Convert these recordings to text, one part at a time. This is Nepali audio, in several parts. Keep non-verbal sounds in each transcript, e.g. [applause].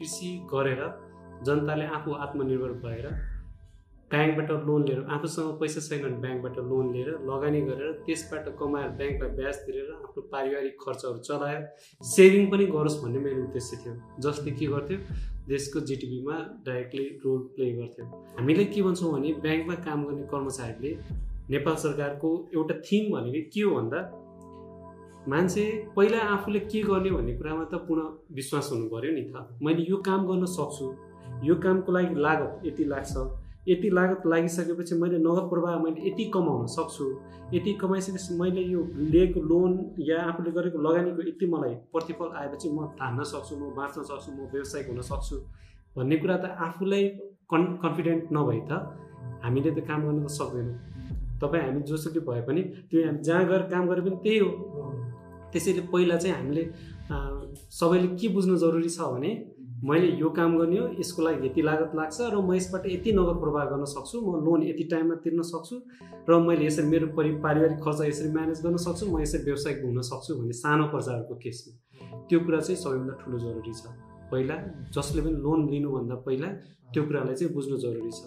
कृषि गरेर जनताले आफू आत्मनिर्भर भएर ब्याङ्कबाट लोन लिएर आफूसँग पैसा छैन ब्याङ्कबाट लोन लिएर लगानी गरेर त्यसबाट कमाएर ब्याङ्कलाई ब्याज तिरेर आफ्नो पारिवारिक खर्चहरू चलाएर सेभिङ पनि गरोस् भन्ने मेरो उद्देश्य थियो। जसले के गर्थ्यो देशको जिडिपीमा डाइरेक्टली रोल प्ले गर्थ्यो। हामीले के भन्छौँ भने ब्याङ्कमा काम गर्ने कर्मचारीले नेपाल सरकारको एउटा थिम भनेको के हो भन्दा मान्छे पहिला आफूले के गर्ने भन्ने कुरामा त पुनः विश्वास हुनु पऱ्यो नि त। मैले यो काम गर्न सक्छु। यो कामको लागि लागत यति लाग्छ। यति लागत लागिसकेपछि मैले नगद प्रवाह मैले यति कमाउन सक्छु। यति कमाइसकेपछि मैले यो लिएको लोन या आफूले गरेको लगानीको यति मलाई प्रतिफल आएपछि म धान्न सक्छु म बाँच्न सक्छु म व्यवसायिक हुन सक्छु भन्ने कुरा त आफूलाई कन् कन्फिडेन्ट नभए त हामीले त काम गर्न त सक्दैनौँ। तपाईँ हामी जोसुकै भए पनि त्यो जहाँ गएर काम गरे पनि त्यही हो। त्यसैले पहिला चाहिँ हामीले सबैले के बुझ्नु जरुरी छ भने मैले यो काम गर्ने हो यसको लागि यति लागत लाग्छ र म यसबाट यति नगद प्रवाह गर्न सक्छु म लोन यति टाइममा तिर्न सक्छु र मैले यसरी मेरो परि पारिवारिक खर्च यसरी म्यानेज गर्न सक्छु म यसरी व्यवसायिक हुन सक्छु भन्ने सानो कर्जाहरूको केसमा। त्यो कुरा चाहिँ सबैभन्दा ठुलो जरुरी छ। पहिला जसले पनि लोन लिनुभन्दा पहिला त्यो कुरालाई चाहिँ बुझ्नु जरुरी छ।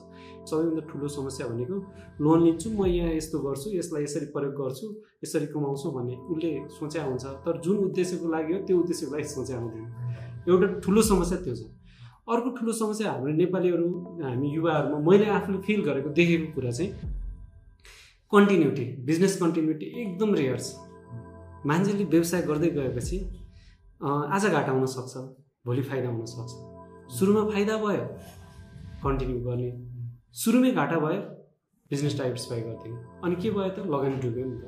सबैभन्दा ठुलो समस्या भनेको लोन लिन्छु म यहाँ यस्तो गर्छु यसलाई यसरी प्रयोग गर्छु यसरी कमाउँछु भन्ने उसले सोच्या हुन्छ। तर जुन उद्देश्यको लागि हो त्यो उद्देश्यको लागि सोच्या हुँदैन। एउटा ठुलो समस्या त्यो छ। अर्को ठुलो समस्या हाम्रो नेपालीहरू हामी युवाहरूमा मैले आफूले फिल गरेको देखेको कुरा चाहिँ कन्टिन्युटी बिजनेस कन्टिन्युटी एकदम रेयर छ। मान्छेले व्यवसाय गर्दै गएपछि आज घाटा हुनसक्छ भोलि फाइदा हुनसक्छ सुरुमा फाइदा भयो कन्टिन्यू गर्ने। सुरुमै घाटा भयो बिजनेस डाइभर्सिफाई गरिदियो अनि के भयो त? लगानी डुब्यो नि त।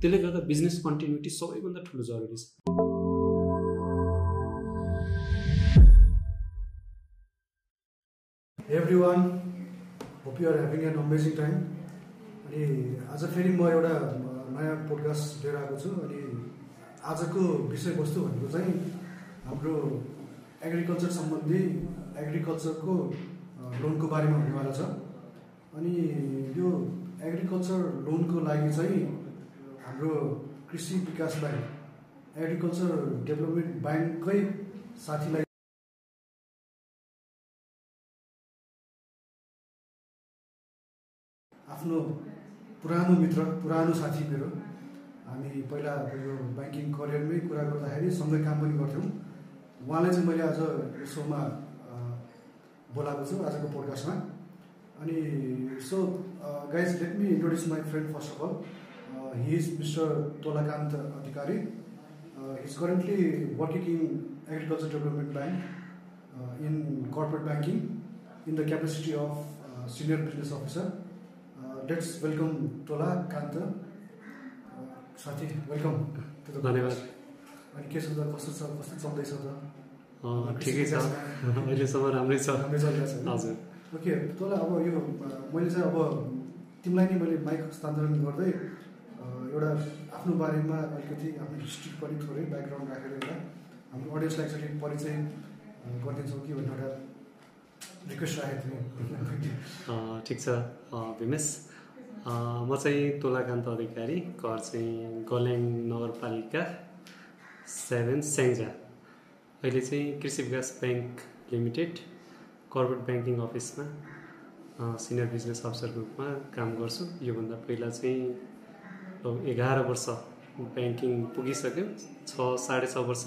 त्यसले गर्दा बिजनेस कन्टिन्युटी सबैभन्दा ठुलो जरुरी छ। Every one hope you're having an amazing time अनि आज फेरि म एउटा नयाँ पोडकास्ट लिएर आएको छु। अनि आजको विषयवस्तु भनेको चाहिँ हाम्रो एग्रिकल्चर सम्बन्धी एग्रिकल्चरको लोनको बारेमा हुनेवाला छ। अनि यो एग्रिकल्चर लोनको लागि चाहिँ हाम्रो कृषि विकास ब्याङ्क एग्रिकल्चर डेभलपमेन्ट ब्याङ्ककै साथीलाई आफ्नो पुरानो मित्र पुरानो साथी मेरो। हामी पहिला यो ब्याङ्किङ करियरमै कुरा गर्दाखेरि सँगै काम पनि गर्थ्यौँ। उहाँलाई चाहिँ मैले आज सोमा बोलाएको छु आजको पोडकास्टमा अनि so guys let me introduce my friend first of all he is mister Tolakant Adhikari is currently working in agriculture development bank in corporate banking in the capacity of senior business officer let's welcome Tolakant साथी वेलकम धन्यवाद। अनि के छ त कस्तो छ कस्तो चल्दैछ त? ठिकै छ। [laughs] अहिलेसम्म राम्रै छ। राम्रै चलिरहेको छ। हजुर। ओके तँलाई अब यो मैले चाहिँ अब तिमीलाई नै मैले माइक हस्तान्तरण गर्दै एउटा आफ्नो बारेमा अलिकति आफ्नो हिस्ट्री पनि थोरै ब्याकग्राउन्ड राखेर एउटा हाम्रो अडियन्सलाई एकचोटि परिचय गरिदिन्छौँ कि भन्ने एउटा रिक्वेस्ट राखेको थिएँ [laughs] ठिक छ। भिमेश म चाहिँ तोलाकान्त अधिकारी घर चाहिँ गल्याङ नगरपालिका। सेभेन स्याङ्जा अहिले चाहिँ Krishi Bikas bank limited corporate banking अफिसमा सिनियर बिजनेस अफिसरको रूपमा काम गर्छु। योभन्दा पहिला चाहिँ एघार वर्ष ब्याङ्किङ पुगिसक्यो। छ साढे छ वर्ष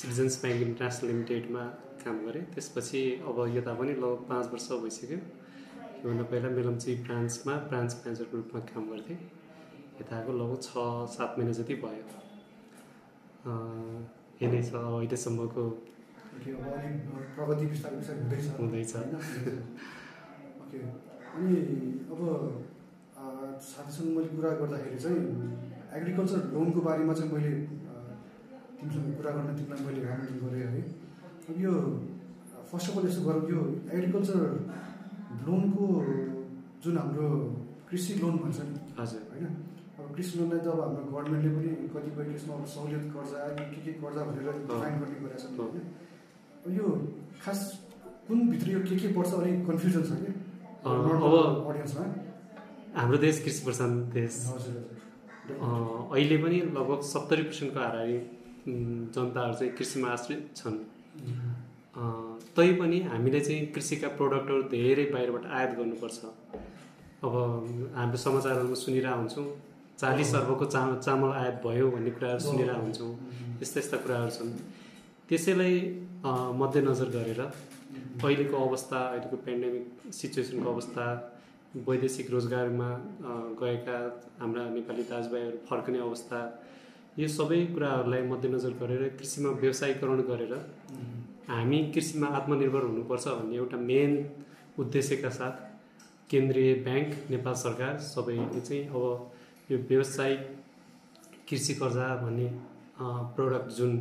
सिटिजन्स ब्याङ्क इन्टरनेसनल लिमिटेडमा काम गरेँ। त्यसपछि अब यता पनि लगभग पाँच वर्ष भइसक्यो। योभन्दा पहिला मेलम्ची ब्रान्चमा ब्रान्च म्यानेजरको रूपमा काम गर्थेँ। यताको लगभग छ सात महिना जति भयो। यही नै छ अब अहिलेसम्मको प्रगति बिस्तारै बिस्तारै हुँदैछ हुँदैछ ओके अनि अब साथीसँग मैले कुरा गर्दाखेरि चाहिँ एग्रिकल्चर लोनको बारेमा चाहिँ मैले तिमीसँग कुरा गर्न तिमीलाई मैले आमन्त्रण गरेँ है अब यो फर्स्ट अफ अल यस्तो गरौँ यो एग्रिकल्चर लोनको जुन हाम्रो कृषि लोन भन्छ नि हजुर होइन अब कृषि लोनलाई त अब हाम्रो गभर्मेन्टले पनि कतिपय केसमा अब सहुलियत कर्जा के के कर्जा भनेर डिफाइन गर्ने गरेको छ होइन यो खास कुनभित्र यो के के पर्छ अलिक कन्फ्युजन छ कि? अब अडियन्समा हाम्रो देश कृषि प्रधान देश। अहिले पनि लगभग सत्तरी पर्सेन्टको हाराहारी जनताहरू चाहिँ कृषिमा आश्रित छन्। तैपनि हामीले चाहिँ कृषिका प्रोडक्टहरू धेरै बाहिरबाट आयात गर्नुपर्छ। अब हामी समाचारहरूमा सुनिरहेको हुन्छौँ चालिस अर्बको चा चामल आयात भयो भन्ने कुराहरू सुनिरहेको हुन्छौँ। यस्ता यस्ता कुराहरू छन्। त्यसैलाई मध्यनजर गरेर अहिलेको अवस्था अहिलेको पेन्डेमिक सिचुएसनको अवस्था वैदेशिक रोजगारमा गएका हाम्रा नेपाली दाजुभाइहरू फर्कने अवस्था यो सबै कुराहरूलाई मध्यनजर गरेर कृषिमा व्यवसायीकरण गरेर हामी कृषिमा आत्मनिर्भर हुनुपर्छ भन्ने एउटा मेन उद्देश्यका साथ केन्द्रीय ब्याङ्क नेपाल सरकार सबैले चाहिँ अब यो व्यवसायिक कृषि कर्जा भन्ने प्रोडक्ट जुन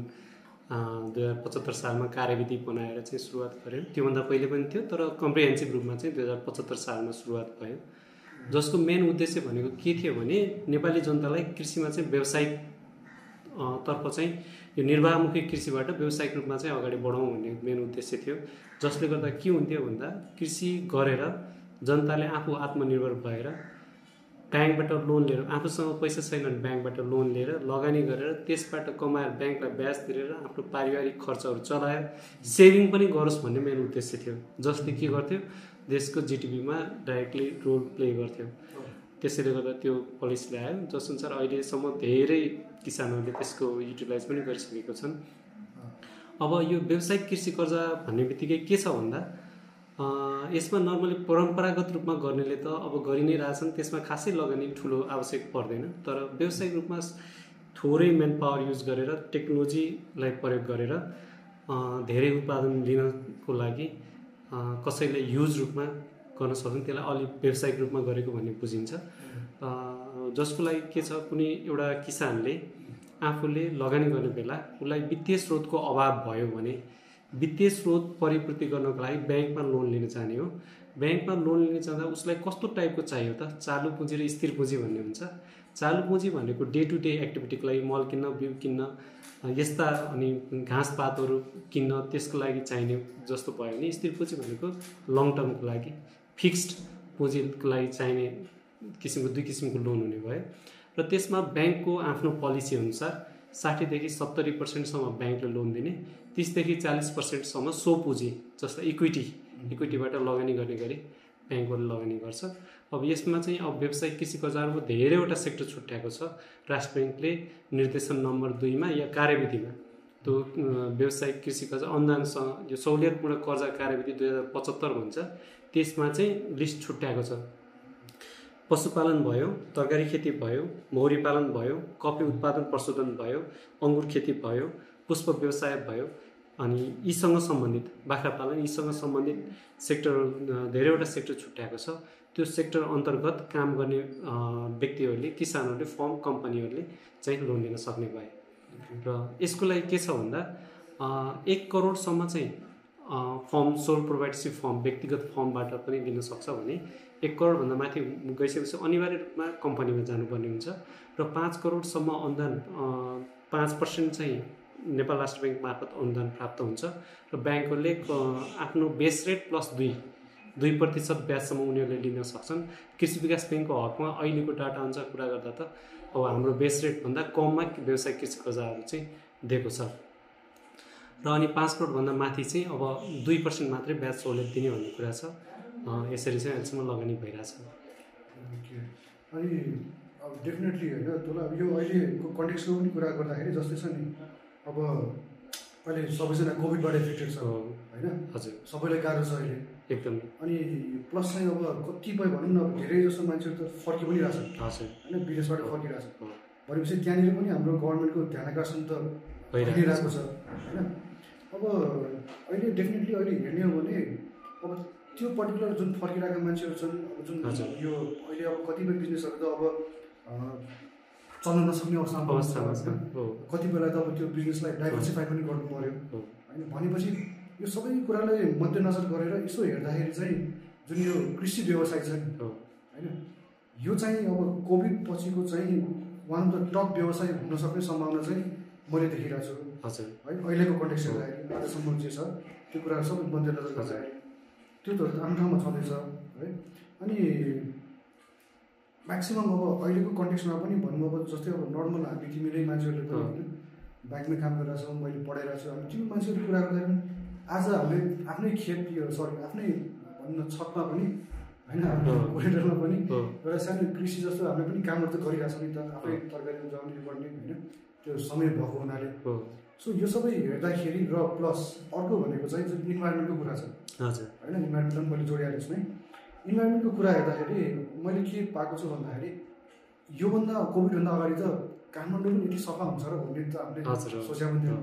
दुई हजार पचहत्तर सालमा कार्यविधि बनाएर चाहिँ सुरुवात गर्यो। त्योभन्दा पहिले पनि थियो तर कम्प्रिहेन्सिभ रूपमा चाहिँ दुई हजार पचहत्तर सालमा सुरुवात भयो। जसको मेन उद्देश्य भनेको के थियो भने नेपाली जनतालाई कृषिमा चाहिँ व्यावसायिक तर्फ चाहिँ यो निर्वाहमुखी कृषिबाट व्यावसायिक रूपमा चाहिँ अगाडि बढाउँ भन्ने मेन उद्देश्य थियो। जसले गर्दा के हुन्थ्यो भन्दा कृषि गरेर जनताले आफू आत्मनिर्भर भएर ब्याङ्कबाट लोन लिएर आफूसँग पैसा छैन भने ब्याङ्कबाट लोन लिएर लगानी गरेर त्यसबाट कमाएर ब्याङ्कलाई ब्याज तिरेर आफ्नो पारिवारिक खर्चहरू चलाएर सेभिङ पनि गरोस् भन्ने मेन उद्देश्य थियो। जसले के गर्थ्यो देशको जिडिपीमा डाइरेक्टली रोल प्ले गर्थ्यो। त्यसैले गर्दा त्यो पोलिसीले आयो। जसअनुसार अहिलेसम्म धेरै किसानहरूले त्यसको युटिलाइज पनि गरिसकेको छन्। अब यो व्यावसायिक कृषि कर्जा भन्ने बित्तिकै के छ भन्दा यसमा नर्मली परम्परागत रूपमा गर्नेले त अब गरि नै रहेछन् त्यसमा खासै लगानी ठुलो आवश्यक पर्दैन। तर व्यावसायिक रूपमा थोरै म्यान पावर युज गरेर टेक्नोलोजीलाई प्रयोग गरेर धेरै उत्पादन लिनको लागि अ, कसैले युज रूपमा गर्न सक्छन् त्यसलाई अलिक व्यावसायिक रूपमा गरेको भन्ने बुझिन्छ। जसको लागि के छ कुनै एउटा किसानले आफूले लगानी गर्ने बेला उसलाई वित्तीय स्रोतको अभाव भयो भने वित्तीय स्रोत परिपूर्ति गर्नको लागि ब्याङ्कमा लोन लिन चाहने हो। ब्याङ्कमा लोन लिन चाहँदा उसलाई कस्तो टाइपको चाहियो त? चालु पुँजी र स्थिर पुँजी भन्ने हुन्छ। चालु पुँजी भनेको डे टु डे एक्टिभिटीको लागि मल किन्न बिउ किन्न यस्ता अनि घाँसपातहरू किन्न त्यसको लागि चाहिने जस्तो भयो भने स्थिर पुँजी भनेको लङ टर्मको लागि फिक्स्ड पुँजीको लागि चाहिने किसिमको दुई किसिमको लोन हुने भयो। र त्यसमा ब्याङ्कको आफ्नो पोलिसी अनुसार साठीदेखि सत्तरी पर्सेन्टसम्म ब्याङ्कले लोन दिने तिसदेखि चालिस पर्सेन्टसम्म सो पुँजी जस्तो इक्विटी इक्विटीबाट लगानी गर्ने गरी ब्याङ्कहरूले लगानी गर्छ। अब यसमा चाहिँ अब व्यावसायिक कृषि कर्जाहरूको धेरैवटा सेक्टर छुट्याएको छ। राष्ट्र ब्याङ्कले निर्देशन नम्बर दुईमा या कार्यविधिमा। त्यो व्यावसायिक कृषि कर्जा अनुदानसँग यो सहुलियतपूर्ण कर्जा कार्यविधि दुई हजार पचहत्तर भन्छ। त्यसमा चाहिँ लिस्ट छुट्याएको छ। पशुपालन भयो तरकारी खेती भयो मौरी पालन भयो कफी उत्पादन प्रशोधन भयो अङ्गुर खेती भयो पुष्प व्यवसाय भयो अनि यीसँग सम्बन्धित बाख्रा पालन यीसँग सम्बन्धित सेक्टरहरू अ, धेरैवटा सेक्टर छुट्याएको छ। त्यो सेक्टर अन्तर्गत काम गर्ने व्यक्तिहरूले किसानहरूले फर्म कम्पनीहरूले चाहिँ लोन लिन सक्ने भए। र यसको लागि के छ भन्दा एक करोडसम्म चाहिँ फर्म सोल प्रोभाइडरसिप फर्म व्यक्तिगत फर्मबाट पनि लिन सक्छ भने एक करोडभन्दा माथि गइसकेपछि अनिवार्य रूपमा कम्पनीमा जानुपर्ने हुन्छ र पाँच करोडसम्म अनुदान पाँच पर्सेन्ट चाहिँ नेपाल राष्ट्र ब्याङ्क मार्फत अनुदान प्राप्त हुन्छ र ब्याङ्कहरूले आफ्नो बेस रेट प्लस दुई दुई प्रतिशत ब्याजसम्म उनीहरूले लिन सक्छन्। कृषि विकास ब्याङ्कको हकमा अहिलेको डाटा अनुसार कुरा गर्दा त अब हाम्रो बेस रेटभन्दा कममा व्यवसायिक कृषि कर्जाहरू चाहिँ दिएको छ। र अनि पाँच करोडभन्दा माथि चाहिँ अब दुई पर्सेन्ट मात्रै ब्याज सहुलियत दिने भन्ने कुरा छ। यसरी चाहिँ अहिलेसम्म लगानी भइरहेछ। अनि अब डेफिनेटली होइन तँलाई अब यो अहिलेको कन्टेक्सको पनि कुरा गर्दाखेरि जस्तै छ नि अब अहिले सबैजना कोभिडबाट इफेक्टेड छ हो, होइन? हजुर। सबैलाई गाह्रो छ अहिले। एकदम। अनि प्लस चाहिँ अब कतिपय भनौँ न अब धेरै जस्तो मान्छेहरू त फर्कि पनि रहेछ। होइन? विदेशबाट फर्किरहेछ भनेपछि त्यहाँनिर पनि हाम्रो गभर्मेन्टको ध्यान आकर्षण त भइरहेको छ। होइन? अब अहिले डेफिनेटली अहिले हेर्ने हो भने अब त्यो पर्टिकुलर जुन फर्किरहेका मान्छेहरू छन् अब जुन। यो अहिले अब कतिपय बिजनेसहरू त अब चल्न नसक्ने अवस्थामा अवस्थामा छ। कतिपयलाई त अब त्यो बिजनेसलाई डाइभर्सिफाई पनि गर्नु पऱ्यो। होइन भनेपछि यो सबै कुरालाई मध्यनजर गरेर यसो हेर्दाखेरि चाहिँ जुन यो कृषि व्यवसाय छ होइन यो चाहिँ अब कोभिड पछिको चाहिँ वान अफ द टप व्यवसाय हुन सक्ने सम्भावना चाहिँ मैले देखिरहेको छु। हजुर। है अहिलेको कन्टेक्स्ट हेर्दाखेरि आजसम्म जे छ त्यो कुराहरू सबै मध्यनजर गर्दाखेरि त्यो त आफ्नो ठाउँमा छँदैछ है? अनि म्याक्सिमम् अब अहिलेको कन्टेक्स्टमा पनि भनौँ अब जस्तै अब नर्मल हामी तिमीले मान्छेहरूले त अँ। होइन ब्याङ्कमै काम गरिरहेछौँ मैले पढाइरहेको छु अनि त्यो मान्छेहरू कुरा गर्दा पनि आज हामीले आफ्नै खेत यो सरी आफ्नै भनौँ न छतमा पनि होइन आफ्नो हो। कोरिडोरमा पनि एउटा सानो कृषि जस्तो हामीले पनि कामहरू त गरिरहेको छौँ नि त आफै तरकारी उब्जाउने गर्ने होइन? त्यो समय भएको हुनाले। सो यो सबै हेर्दाखेरि र प्लस अर्को भनेको चाहिँ जुन इन्भाइरोमेन्टको कुरा छ। हजुर। होइन इन्भाइरोमेन्ट पनि मैले जोडिहालेको छु है। इन्भाइरोमेन्टको कुरा हेर्दाखेरि मैले के पाएको छु भन्दाखेरि योभन्दा कोभिडभन्दा अगाडि त काठमाडौँ पनि यति सफा हुन्छ र भन्ने त हामीले। सोचेको पनि थिएन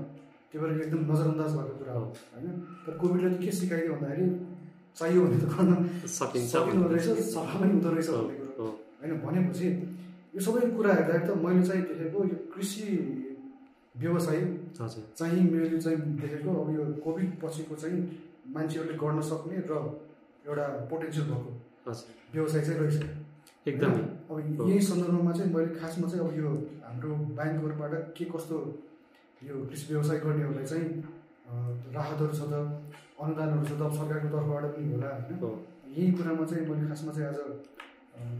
त्यो भएर एकदम नजरअन्दाज भएको कुरा हो। होइन। तर कोभिडले के सिकाइदियो भन्दाखेरि चाहियो भने त गर्न सकिन्छ। सकिँदो रहेछ सफा पनि हुँदो रहेछ भन्ने कुरो होइन भनेपछि यो सबै कुरा हेर्दाखेरि त मैले चाहिँ देखेको यो कृषि व्यवसाय चाहिँ मैले चाहिँ देखेको अब यो कोभिड पछिको चाहिँ मान्छेहरूले गर्न सक्ने र एउटा पोटेन्सियल भएको व्यवसाय चाहिँ रहेछ। एकदमै? अब। यही सन्दर्भमा चाहिँ मैले खासमा चाहिँ अब यो हाम्रो ब्याङ्कहरूबाट के कस्तो यो कृषि व्यवसाय गर्नेहरूलाई चाहिँ राहतहरू छ त अनुदानहरू छ त सरकारको तर्फबाट पनि होला होइन। यही कुरामा चाहिँ मैले खासमा चाहिँ आज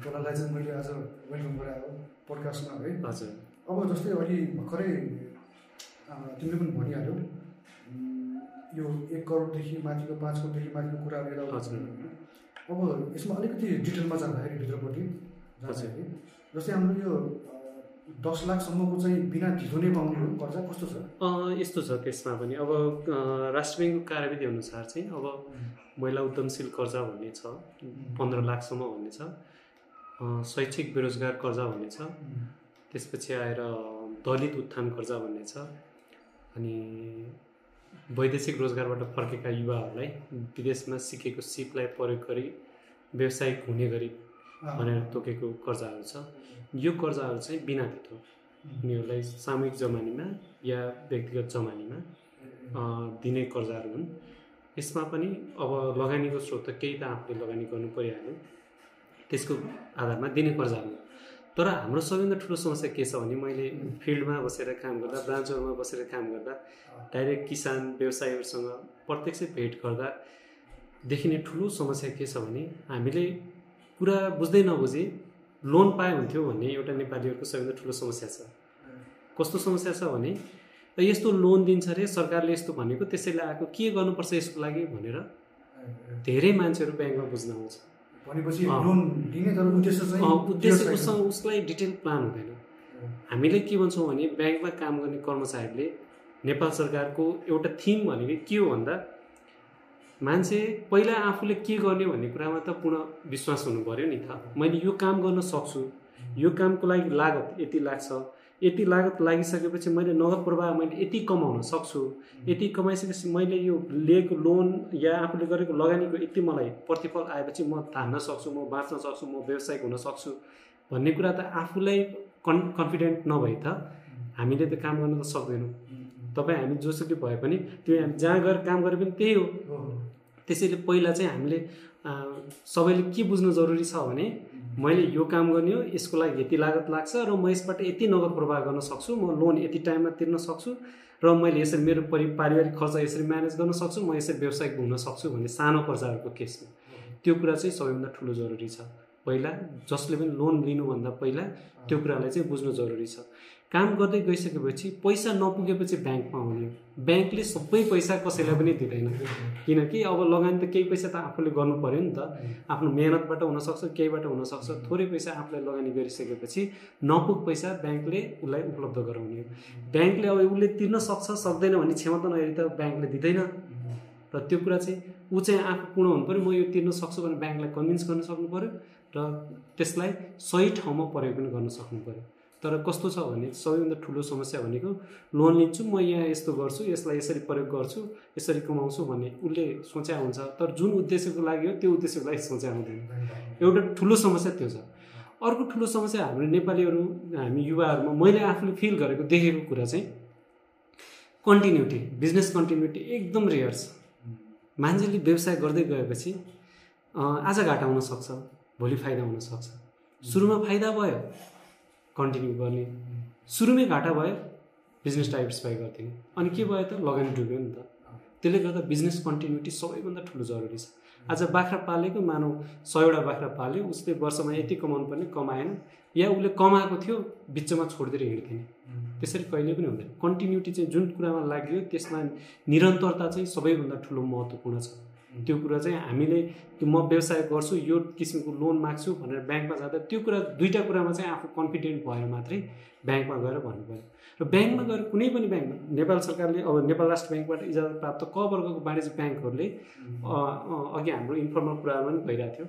तोलालाई चाहिँ मैले आज वेलकम गराएको पोडकास्टमा है। हजुर। अब जस्तै अलि भर्खरै तिमीले पनि भनिहाल्यौ। यो एक करोडदेखि माथिको पाँच करोडदेखि माथिको कुराहरू यता। अब यसमा अलिकति डिटेलमा जाँदाखेरि भित्रपट्टि जाँदाखेरि जस्तै हाम्रो यो दस लाखसम्मको चाहिँ बिना ढिलो नै पाउने हो कर्जा कस्तो छ? यस्तो छ त्यसमा पनि। अब राष्ट्र ब्याङ्कको कार्यविधि अनुसार चाहिँ अब महिला उद्यमशील कर्जा भन्ने छ पन्ध्र लाखसम्म भन्ने छ। शैक्षिक बेरोजगार कर्जा भन्ने छ। त्यसपछि आएर दलित उत्थान कर्जा भन्ने छ। अनि वैदेशिक रोजगारबाट फर्केका युवाहरूलाई विदेशमा सिकेको सिपलाई प्रयोग गरी व्यावसायिक हुने गरी भनेर तोकेको कर्जाहरू छ। यो कर्जाहरू चाहिँ बिना धितो उनीहरूलाई सामूहिक जमानीमा या व्यक्तिगत जमानीमा दिने कर्जाहरू हुन्। यसमा पनि अब लगानीको स्रोत त केही त आफूले लगानी गर्नु परिहाल्यो। त्यसको आधारमा दिने कर्जाहरू। तर हाम्रो सबैभन्दा ठुलो समस्या के छ भने मैले फिल्डमा बसेर काम गर्दा ब्रान्चहरूमा बसेर काम गर्दा डाइरेक्ट किसान व्यवसायीहरूसँग प्रत्यक्ष भेट गर्दा देखिने ठुलो समस्या के छ भने हामीले कुरा बुझ्दै नबुझी लोन पाए हुन्थ्यो भन्ने एउटा नेपालीहरूको सबैभन्दा ठुलो समस्या छ। कस्तो समस्या छ भने "ए, यस्तो लोन दिन्छ अरे सरकारले यस्तो भनेको त्यसैले आएको के गर्नुपर्छ यसको लागि? भनेर धेरै मान्छेहरू ब्याङ्कमा बुझ्न आउँछ। भनेपछि। लोन दिने तर उद्देश्य चाहिँ उद्देश्य उसँग उसलाई डिटेल प्लान हुँदैन। हामीले के भन्छौँ भने ब्याङ्कमा काम गर्ने कर्मचारीले नेपाल सरकारको एउटा थिम भनेको के हो भन्दा मान्छे पहिला आफूले के गर्ने भन्ने कुरामा त पूर्ण विश्वास हुनु पऱ्यो नि त। मैले यो काम गर्न सक्छु। यो कामको लागि लागत यति लाग्छ। यति लागत लागिसकेपछि मैले नगद प्रवाह मैले यति कमाउन सक्छु यति कमाइसकेपछि मैले यो लिएको लोन या आफूले गरेको लगानीको यति मलाई प्रतिफल आएपछि म धान्न सक्छु म बाँच्न सक्छु म व्यवसायिक हुन सक्छु भन्ने कुरा त आफूलाई कन् कन्फिडेन्ट नभए त हामीले त काम गर्न त सक्दैनौँ तपाईँ हामी जोसुकै भए पनि त्यो हामी जहाँ गएर काम गरे पनि त्यही हो। त्यसैले पहिला चाहिँ हामीले सबैले के बुझ्नु जरुरी छ भने मैले यो काम गर्ने हो यसको लागि यति लागत लाग्छ र म यसबाट यति नगद प्रवाह गर्न सक्छु म लोन यति टाइममा तिर्न सक्छु र मैले यसरी मेरो परि पारिवारिक खर्च यसरी म्यानेज गर्न सक्छु म यसरी व्यवसायिक हुन सक्छु भन्ने सानो कर्जाहरूको केसमा। त्यो कुरा चाहिँ सबैभन्दा ठुलो जरुरी छ। पहिला जसले पनि लोन लिनुभन्दा पहिला त्यो कुरालाई चाहिँ बुझ्नु जरुरी छ। काम गर्दै गइसकेपछि पैसा नपुगेपछि ब्याङ्कमा आउने। ब्याङ्कले सबै पैसा कसैलाई पनि दिँदैन। किनकि अब लगानी त केही पैसा त आफूले गर्नु पऱ्यो नि त। आफ्नो मेहनतबाट हुनसक्छ केहीबाट हुनसक्छ। थोरै पैसा आफूलाई लगानी गरिसकेपछि नपुग पैसा ब्याङ्कले उसलाई उपलब्ध गराउने। ब्याङ्कले अब उसले तिर्न सक्छ सक्दैन भन्ने क्षमता नहेरी त ब्याङ्कले दिँदैन। र त्यो कुरा चाहिँ ऊ चाहिँ आफू पूर्ण हुनु पऱ्यो। म यो तिर्न सक्छु भने ब्याङ्कलाई कन्भिन्स गर्न सक्नु पऱ्यो। र त्यसलाई सही ठाउँमा प्रयोग पनि गर्न सक्नु पऱ्यो। तर कस्तो छ भने सबैभन्दा ठुलो समस्या भनेको लोन लिन्छु म यहाँ यस्तो गर्छु यसलाई यसरी प्रयोग गर्छु यसरी कमाउँछु भन्ने उसले सोच्या हुन्छ। तर जुन उद्देश्यको लागि हो त्यो उद्देश्यको लागि सोच्या हुँदैन। एउटा ठुलो समस्या त्यो छ। अर्को ठुलो समस्या हाम्रो नेपालीहरू हामी युवाहरूमा मैले आफूले फिल गरेको देखेको कुरा चाहिँ कन्टिन्युटी बिजनेस कन्टिन्युटी एकदम रेयर छ। मान्छेले व्यवसाय गर्दै गएपछि आज घाटा हुनसक्छ भोलि फाइदा हुनसक्छ सुरुमा फाइदा भयो। कन्टिन्यू गर्ने। सुरुमै घाटा भयो बिजनेस डाइभर्सिफाई गरिदिने अनि के भयो त? लगानी डुब्यो नि त। त्यसले गर्दा बिजनेस कन्टिन्युटी सबैभन्दा ठुलो जरुरी छ। आज बाख्रा पालेको मानौ सयवटा बाख्रा पाल्यो उसले वर्षमा यति कमाउनु पर्ने कमाएन। या उसले कमाएको थियो बिचमा छोडिदिएर हिँड्थेन। त्यसरी कहिले पनि हुँदैन। कन्टिन्युटी चाहिँ जुन कुरामा लाग्यो त्यसमा निरन्तरता चाहिँ सबैभन्दा ठुलो महत्त्वपूर्ण छ। त्यो कुरा चाहिँ हामीले त्यो म व्यवसाय गर्छु यो किसिमको लोन माग्छु भनेर ब्याङ्कमा जाँदा त्यो कुरा दुईवटा कुरामा चाहिँ आफू कन्फिडेन्ट भएर मात्रै ब्याङ्कमा गएर भन्नु पऱ्यो। र ब्याङ्कमा गएर कुनै पनि ब्याङ्कमा नेपाल सरकारले अब नेपाल राष्ट्र ब्याङ्कबाट इजाजत प्राप्त क वर्गको वाणिज्य ब्याङ्कहरूले अघि हाम्रो इन्फर्मल कुराहरू पनि भइरहेको थियो।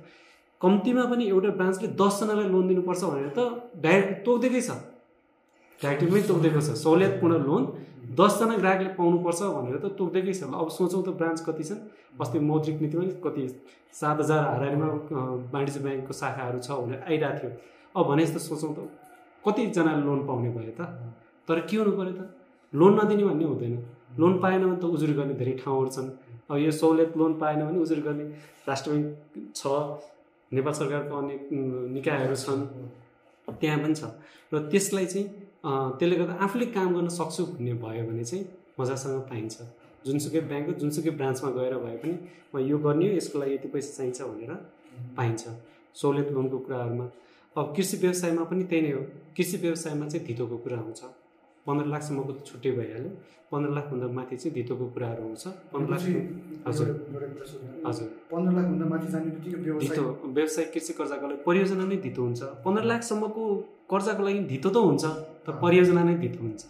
कम्तीमा पनि एउटा ब्रान्चले दसजनालाई लोन दिनुपर्छ भनेर त डाइरेक्ट तोक्दैकै छ। डाइरेक्टमै तोक्दिएको छ। सहुलियतपूर्ण लोन। दसजना ग्राहकले पाउनुपर्छ भनेर त तोक्दैकै छ। अब सोचौँ त ब्रान्च कति छन्? अस्ति मौद्रिक नीतिमा कति सात हजार हारारीमा वाणिज्य ब्याङ्कको शाखाहरू छ भनेर आइरहेको थियो। अब भने जस्तो सोचौँ त कतिजनाले लोन पाउने भयो त? तर के हुनु पऱ्यो त? लोन नदिने भन्ने हुँदैन। लोन पाएन भने त उजुर गर्ने धेरै ठाउँहरू छन्। अब यो सहुलियत लोन पाएन भने उजुर गर्ने राष्ट्र ब्याङ्क छ नेपाल सरकारको अन्य निकायहरू छन्। त्यहाँ पनि छ। र त्यसलाई चाहिँ त्यसले गर्दा आफूले काम गर्न सक्छु भन्ने भयो भने चाहिँ मजासँग पाइन्छ। जुनसुकै ब्याङ्क जुनसुकै ब्रान्चमा गएर भए पनि म यो गर्ने हो यसको लागि यति पैसा चाहिन्छ भनेर पाइन्छ। सहुलियत लोनको कुराहरूमा। अब कृषि व्यवसायमा पनि त्यही नै हो। कृषि व्यवसायमा चाहिँ धितोको कुरा हुन्छ। पन्ध्र लाखसम्मको त छुट्टै भइहाल्यो। पन्ध्र लाखभन्दा माथि चाहिँ धितोको कुराहरू आउँछ पन्ध्र लाख हजुर। हजुर। पन्ध्र लाखभन्दा माथि जाने बित्तिकै धितो। व्यवसाय कृषि कर्जाको लागि परियोजना नै धितो हुन्छ। पन्ध्र लाखसम्मको कर्जाको लागि धितो त हुन्छ। तर परियोजना नै धितो हुन्छ।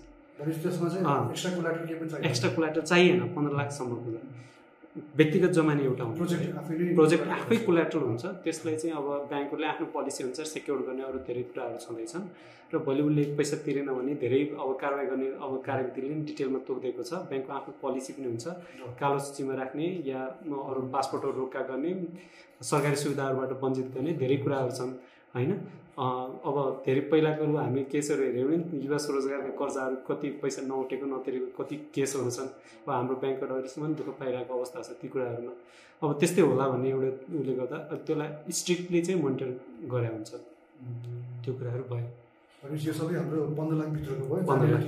एक्स्ट्रा कुलाटर चाहिएन पन्ध्र लाखसम्मको व्यक्तिगत जमानी एउटा हुन्छ। प्रोजेक्ट आफै कोलाट्रल हुन्छ। त्यसलाई चाहिँ अब ब्याङ्कहरूले आफ्नो पोलिसी अनुसार सेक्योर गर्ने अरू धेरै कुराहरू छँदैछन्। र भोलि उसले पैसा तिरेन भने धेरै अब कारवाही गर्ने अब कार्यविधिले पनि डिटेलमा तोकिदिएको छ। ब्याङ्कको आफ्नो पोलिसी पनि हुन्छ। कालो सूचीमा राख्ने या अरू पासपोर्टहरू रोक्का गर्ने सरकारी सुविधाहरूबाट वञ्चित गर्ने धेरै कुराहरू छन् होइन? अब धेरै पहिलाको हामी केसहरू हेऱ्यौँ भने युवा स्वरोजगारका कर्जाहरू कति पैसा नउठेको नतिरेको कति केसहरू छन् अब हाम्रो ब्याङ्कबाट अहिलेसम्म दुःख पाइरहेको अवस्था छ ती कुराहरूमा। अब त्यस्तै होला भन्ने एउटा उसले गर्दा त्यसलाई स्ट्रिक्टली चाहिँ मोनिटर गरे हुन्छ। त्यो कुराहरू भयो। भनेपछि यो सबै हाम्रो पन्ध्र लाखभित्रको भयो। पन्ध्र लाख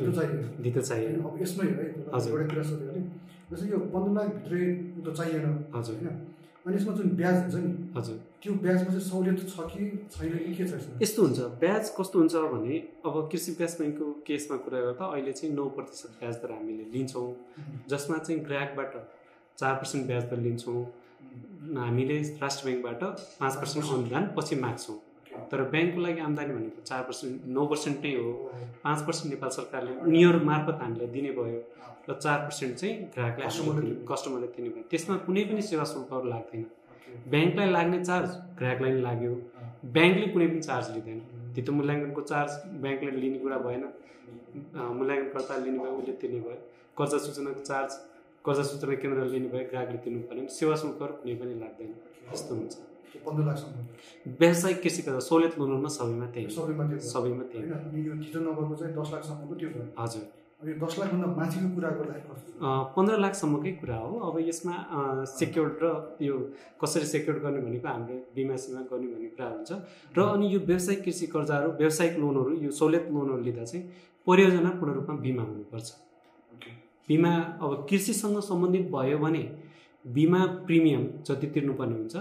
चाहियो। अब यसमै है हजुर। एउटा कुरा सोध्यो भने जस्तै यो पन्ध्र लाखभित्रै त चाहिएन। हजुर। होइन? अनि यसमा जुन ब्याज हुन्छ नि। हजुर। त्यो ब्याजमा चाहिँ सहुलियत छ कि छैन कि के छ यस्तो हुन्छ ब्याज कस्तो हुन्छ भने अब कृषि विकास ब्याङ्कको केसमा कुरा गर्दा अहिले चाहिँ नौ प्रतिशत ब्याज दर हामीले लिन्छौँ। जसमा चाहिँ ग्राहकबाट चार पर्सेन्ट ब्याज दर लिन्छौँ। हामीले राष्ट्र ब्याङ्कबाट पाँच पर्सेन्ट अनुदान पछि माग्छौँ। तर ब्याङ्कको लागि आम्दानी भनेको चार पर्सेन्ट नौ पर्सेन्ट नै हो। पाँच पर्सेन्ट नेपाल सरकारले उनीहरू मार्फत हामीलाई दिने भयो र चार पर्सेन्ट चाहिँ ग्राहकलाई कस्टमरले दिने भयो। त्यसमा कुनै पनि सेवा शुल्कहरू लाग्दैन। ब्याङ्कलाई लाग्ने चार्ज ग्राहकलाई पनि लाग्यो। ब्याङ्कले कुनै पनि चार्ज लिँदैन। धितो मूल्याङ्कनको चार्ज ब्याङ्कले लिने कुरा भएन। मूल्याङ्कनकर्ताले लिने भयो उसले तिर्ने भयो। कर्जा सूचनाको चार्ज कर्जा सूचना केन्द्रले लिने भयो ग्राहकले तिर्नु पऱ्यो सेवा शुल्कहरू कुनै पनि लाग्दैन। त्यस्तो हुन्छ। पन्ध्र लाखसम्म व्यावसायिक कृषि गर्दा सहुलियत लोनमा सबैमा त्यही सबैमा त्यो सबैमा त्यही होइन यो नभएको चाहिँ दस लाखसम्मको त्यो भयो। हजुर। अनि दस लाखभन्दा माथिको कुरा पन्ध्र लाखसम्मकै कुरा हो। अब यसमा सेक्योर्ड र यो कसरी सेक्योर्ड गर्ने भनेको हामीले बिमा सिमा गर्ने भन्ने कुरा हुन्छ। र अनि यो व्यावसायिक कृषि कर्जाहरू व्यावसायिक लोनहरू यो सहुलियत लोनहरू लिँदा चाहिँ परियोजना पूर्ण रूपमा बिमा हुनुपर्छ। बिमा अब कृषिसँग सम्बन्धित भयो भने बिमा प्रिमियम जति तिर्नुपर्ने हुन्छ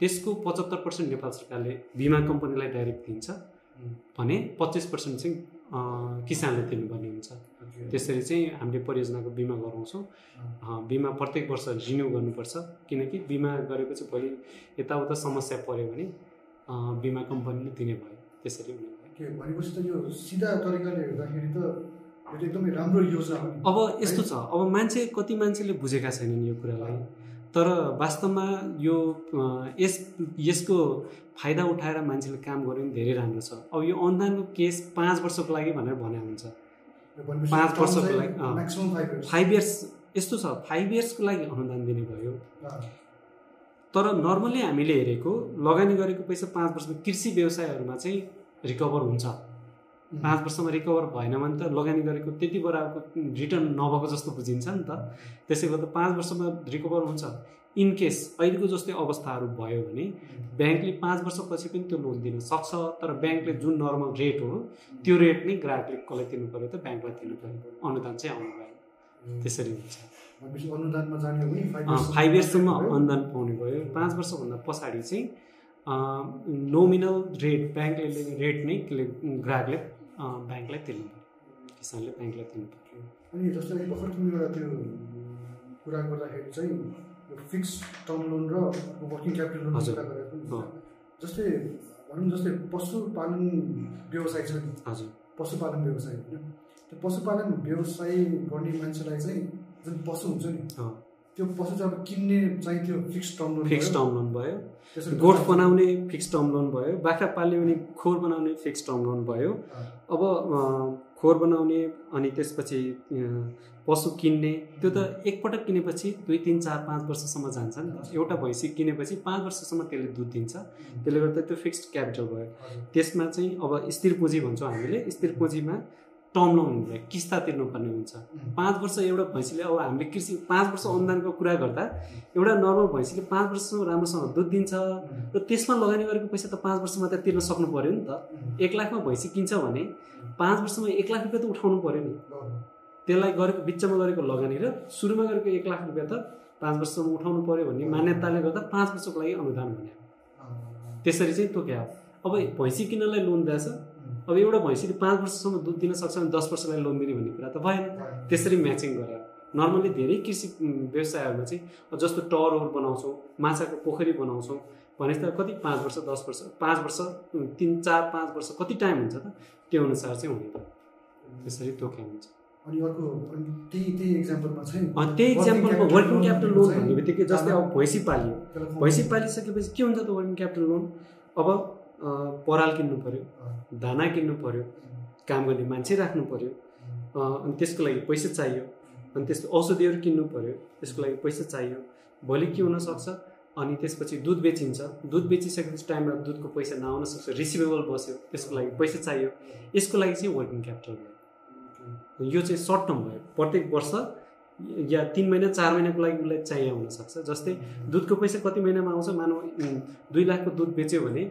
त्यसको पचहत्तर पर्सेन्ट नेपाल सरकारले बिमा कम्पनीलाई डाइरेक्ट दिन्छ भने पच्चिस पर्सेन्ट चाहिँ किसानले तिर्नुपर्ने हुन्छ। त्यसरी चाहिँ हामीले परियोजनाको बिमा गराउँछौँ। बिमा प्रत्येक वर्ष रिन्यू गर्नुपर्छ किनकि बिमा गरेपछि भोलि यताउता समस्या पऱ्यो भने बिमा कम्पनीले दिने भयो। त्यसरी हुने भयो। भनेपछि त यो सिधा तरिकाले हेर्दाखेरि त एकदमै राम्रो योजना अब यस्तो छ अब मान्छे कति मान्छेले बुझेका छैनन् यो कुरालाई। तर वास्तवमा यो यस यसको फाइदा उठाएर मान्छेले काम गर्यो भने धेरै राम्रो छ। अब यो अनुदानको केस पाँच वर्षको लागि भनेर भने हुन्छ। पाँच वर्षको लागि फाइभ इयर्स यस्तो छ फाइभ इयर्सको लागि अनुदान दिने भयो। तर नर्मल्ली हामीले हेरेको लगानी गरेको पैसा पाँच वर्षमा कृषि व्यवसायहरूमा चाहिँ रिकभर हुन्छ। पाँच वर्षमा रिकभर भएन भने त लगानी गरेको त्यति बराबरको रिटर्न नभएको जस्तो बुझिन्छ नि त। त्यसै गर्दा पाँच वर्षमा रिकभर हुन्छ। इन केस अहिलेको जस्तै अवस्थाहरू भयो भने ब्याङ्कले पाँच वर्षपछि पनि त्यो लोन दिन सक्छ तर ब्याङ्कले जुन नर्मल रेट हो त्यो रेट नै ग्राहकले कसलाई तिर्नु पऱ्यो त ब्याङ्कलाई तिर्नु पऱ्यो अनुदान चाहिँ आउनु भयो त्यसरी हुन्छ। फाइभ इयर्ससम्म अनुदान पाउने भयो। पाँच वर्षभन्दा पछाडि चाहिँ नोमिनल रेट ब्याङ्कले रेट नै ग्राहकले ब्याङ्कलाई तिर्नु किसानले ब्याङ्कलाई दिनु पर्यो अनि जस्तै अहिले भर्खर तिमी एउटा त्यो कुरा गर्दाखेरि चाहिँ फिक्स टर्म लोन र वर्किङ क्यापिटल लोन। कुरा गरेको। जस्तै भनौँ जस्तै पशुपालन व्यवसाय छ नि हजुर पशुपालन व्यवसाय होइन त्यो पशुपालन व्यवसाय गर्ने मान्छेलाई चाहिँ जुन पशु हुन्छ नि। त्यो पशु चाहिँ अब किन्ने चाहिँ त्यो fix term loan fix. Term loan भयो। गोठ बनाउने फिक्स टर्म लोन भयो। बाख्रा पाल्ने भने खोर बनाउने फिक्स टर्म लोन भयो। अब खोर बनाउने अनि त्यसपछि पशु किन्ने त्यो त एकपटक किनेपछि दुई तिन चार पाँच वर्षसम्म जान्छ नि त। एउटा भैँसी किनेपछि पाँच वर्षसम्म त्यसले दुध दिन्छ। त्यसले गर्दा त्यो फिक्स्ड क्यापिटल भयो। त्यसमा चाहिँ अब स्थिर पुँजी भन्छौँ हामीले। स्थिर पुँजीमा टर्म लोन हुन्छ किस्ता तिर्नुपर्ने हुन्छ। पाँच वर्ष एउटा भैँसीले अब हामीले कृषि पाँच वर्ष अनुदानको कुरा गर्दा एउटा नर्मल भैँसीले पाँच वर्षसम्म राम्रोसँग दुध दिन्छ र त्यसमा लगानी गरेको पैसा त पाँच वर्षमा त तिर्न सक्नु पऱ्यो नि त। एक लाखमा भैँसी किन्छ भने पाँच वर्षमा एक लाख रुपियाँ त उठाउनु पऱ्यो नि। त्यसलाई गरेको बिचमा गरेको लगानी र सुरुमा गरेको एक लाख रुपियाँ त पाँच वर्षसम्म उठाउनु पऱ्यो भन्ने मान्यताले गर्दा पाँच वर्षको लागि अनुदान भने त्यसरी चाहिँ तोक्या। हो अब भैँसी किन्नलाई लोन दिएछ अब एउटा भैँसीले पाँच वर्षसम्म दुध दिन सक्छ भने दस वर्षलाई लोन दिने भन्ने कुरा त भएन। त्यसरी म्याचिङ गरे नर्मली धेरै कृषि व्यवसायहरूमा चाहिँ जस्तो टरहरू बनाउँछौँ माछाको पोखरी बनाउँछौँ भने त कति पाँच वर्ष दस वर्ष पाँच वर्ष तिन चार पाँच वर्ष कति टाइम हुन्छ त? त्यो अनुसार चाहिँ हुने भयो त्यसरी तोक्या हुन्छ। अनि अर्को त्यही त्यही इक्जाम्पलमा चाहिँ अनि त्यही इक्जाम्पलमा वर्किङ क्यापिटल लोन भन्ने बित्तिकै जस्तै अब भैँसी पालियो। भैँसी पालिसकेपछि के हुन्छ त वर्किङ क्यापिटल लोन अब पराल किन्नु पऱ्यो दाना किन्नु पऱ्यो काम गर्ने मान्छे राख्नु पऱ्यो अनि त्यसको लागि पैसा चाहियो अनि त्यसको औषधिहरू किन्नु पऱ्यो त्यसको लागि पैसा चाहियो भोलि के हुनसक्छ अनि त्यसपछि दुध बेचिन्छ दुध बेचिसकेपछि टाइममा दुधको पैसा नआउन सक्छ रिसिभेबल बस्यो त्यसको लागि पैसा चाहियो यसको लागि चाहिँ वर्किङ क्यापिटल भयो। यो चाहिँ सर्ट टर्म भयो प्रत्येक वर्ष या तिन महिना चार महिनाको लागि उसलाई चाहियो हुनसक्छ। जस्तै दुधको पैसा कति महिनामा आउँछ मानव दुई लाखको दुध बेच्यो भने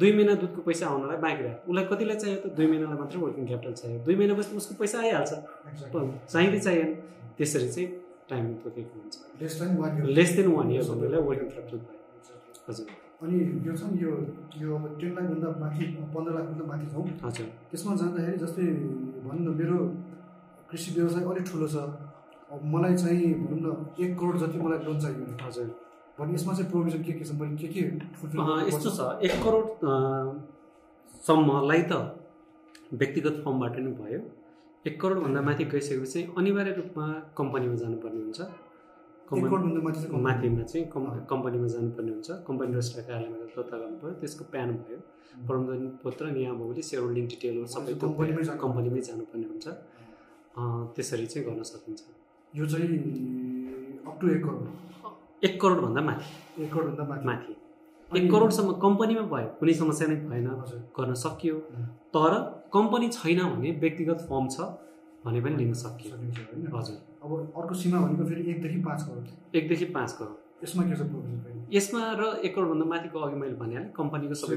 दुई महिना दुधको पैसा आउनलाई बाँकी रह्यो उसलाई कतिलाई चाहियो त दुई महिनालाई मात्रै वर्किङ क्यापिटल चाहियो। दुई महिनापछि उसको पैसा आइहाल्छ. चाहिँदै चाहिएन त्यसरी चाहिँ टाइम तोकेको हुन्छ. लेस देन वान इयर भन्नेलाई वर्किङ क्यापिटल भयो। हजुर। अनि यो छ नि यो यो अब टेन लाखभन्दा माथि पन्ध्र लाखभन्दा माथि छौँ हजुर। त्यसमा जाँदाखेरि जस्तै भनौँ न मेरो कृषि व्यवसाय अलिक ठुलो छ। मलाई चाहिँ भनौँ न एक करोड जति मलाई लोन चाहियो हजुर भने यसमा चाहिँ प्रोभिजन के के छ मैले के के? यस्तो छ एक करोड अँ, सम्मलाई त व्यक्तिगत फर्मबाट नै भयो। एक करोडभन्दा माथि गइसकेपछि अनिवार्य रूपमा कम्पनीमा जानुपर्ने हुन्छ। माथिमा चाहिँ कम् कम्पनीमा जानुपर्ने हुन्छ। कम्पनी रजिस्ट्रार कार्यालयमा दर्ता गर्नु पऱ्यो त्यसको प्यान भयो। प्रबन्धन पत्र नियमावली सेयर होल्डिङ डिटेलहरू सबै कम्पनीमै जानु- कम्पनीमै जानुपर्ने हुन्छ। त्यसरी चाहिँ गर्न सकिन्छ। यो चाहिँ अप टु एक करोड। एक करोडभन्दा माथि। एक करोडभन्दा माथि। माथि। एक करोडसम्म कम्पनीमा भयो कुनै समस्या नै भएन हजुर। गर्न सकियो. तर कम्पनी छैन भने व्यक्तिगत फर्म छ भने पनि लिन सकियो। हजुर। अब अर्को सीमा भनेको फेरि एकदेखि पाँच करोड। एकदेखि पाँच करोड। यसमा के छ यसमा र एक करोडभन्दा माथिको अघि मैले भनिहालेँ कम्पनीको सबै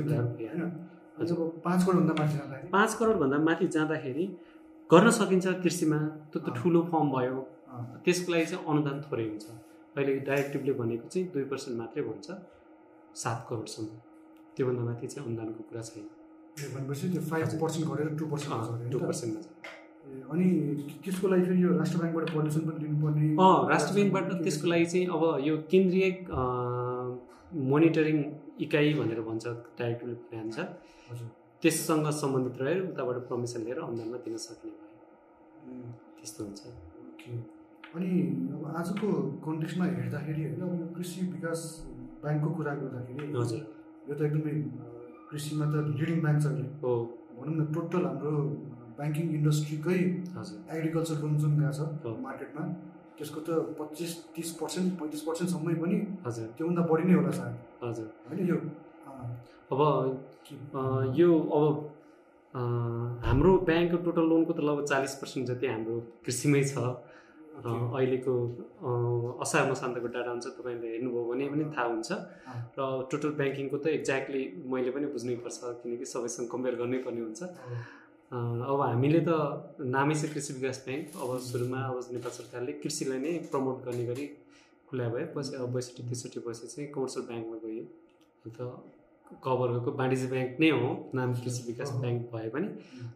अब पाँच करोडभन्दा माथि जाँदाखेरि? पाँच करोडभन्दा माथि जाँदाखेरि गर्न सकिन्छ कृषिमा त्यो त ठुलो फर्म भयो। त्यसको लागि चाहिँ अनुदान थोरै हुन्छ। अहिले डाइरेक्टिभले भनेको चाहिँ दुई पर्सेन्ट मात्रै भन्छ सात करोडसम्म। त्योभन्दा माथि चाहिँ अनुदानको कुरा छैन। भनेपछि त्यो फाइभ पर्सेन्ट गरेर टु पर्सेन्ट टु पर्सेन्टमा छ अनि त्यसको लागि फेरि यो राष्ट्र ब्याङ्कबाट पर्मिसन पनि लिनुपर्ने? अँ राष्ट्र ब्याङ्कबाट त्यसको लागि चाहिँ अब यो केन्द्रीय मोनिटरिङ इकाइ भनेर भन्छ डाइरेक्टली भन्छ। हजुर। त्यससँग सम्बन्धित रहेर उताबाट पर्मिसन लिएर अनुदानमा दिन सक्ने भयो त्यस्तो हुन्छ। अनि अब आजको कन्टेक्समा हेर्दाखेरि होइन अब यो कृषि विकास ब्याङ्कको कुरा गर्दाखेरि हजुर। यो त एकदमै कृषिमा त लिडिङ ब्याङ्क छ हो। भनौँ न टोटल हाम्रो ब्याङ्किङ इन्डस्ट्रीकै हजुर। एग्रिकल्चर लोन जुन गएको। छ मार्केटमा त्यसको त पच्चिस तिस पर्सेन्ट पैँतिस पर्सेन्टसम्मै पनि हजुर। त्योभन्दा बढी नै होला सायद। हजुर। होइन यो अब यो अब हाम्रो ब्याङ्कको टोटल लोनको त लगभग चालिस पर्सेन्ट जति हाम्रो कृषिमै छ। अँ, अहिलेको असार मसान्तको डाटा हुन्छ तपाईँले हेर्नुभयो भने पनि थाहा हुन्छ। र टोटल ब्याङ्किङको त एक्ज्याक्टली मैले पनि बुझ्नैपर्छ किनकि सबैसँग कम्पेयर गर्नै पर्ने हुन्छ अब हामीले त नामै छ कृषि विकास ब्याङ्क अब सुरुमा अब नेपाल सरकारले कृषिलाई नै प्रमोट गर्ने गरी खुला भयो पछि अब बैसठी त्रिसठी पछि चाहिँ कमर्सियल ब्याङ्कमा गयो। अन्त कभर गरेको वाणिज्य ब्याङ्क नै हो नाम कृषि विकास। ब्याङ्क भए पनि।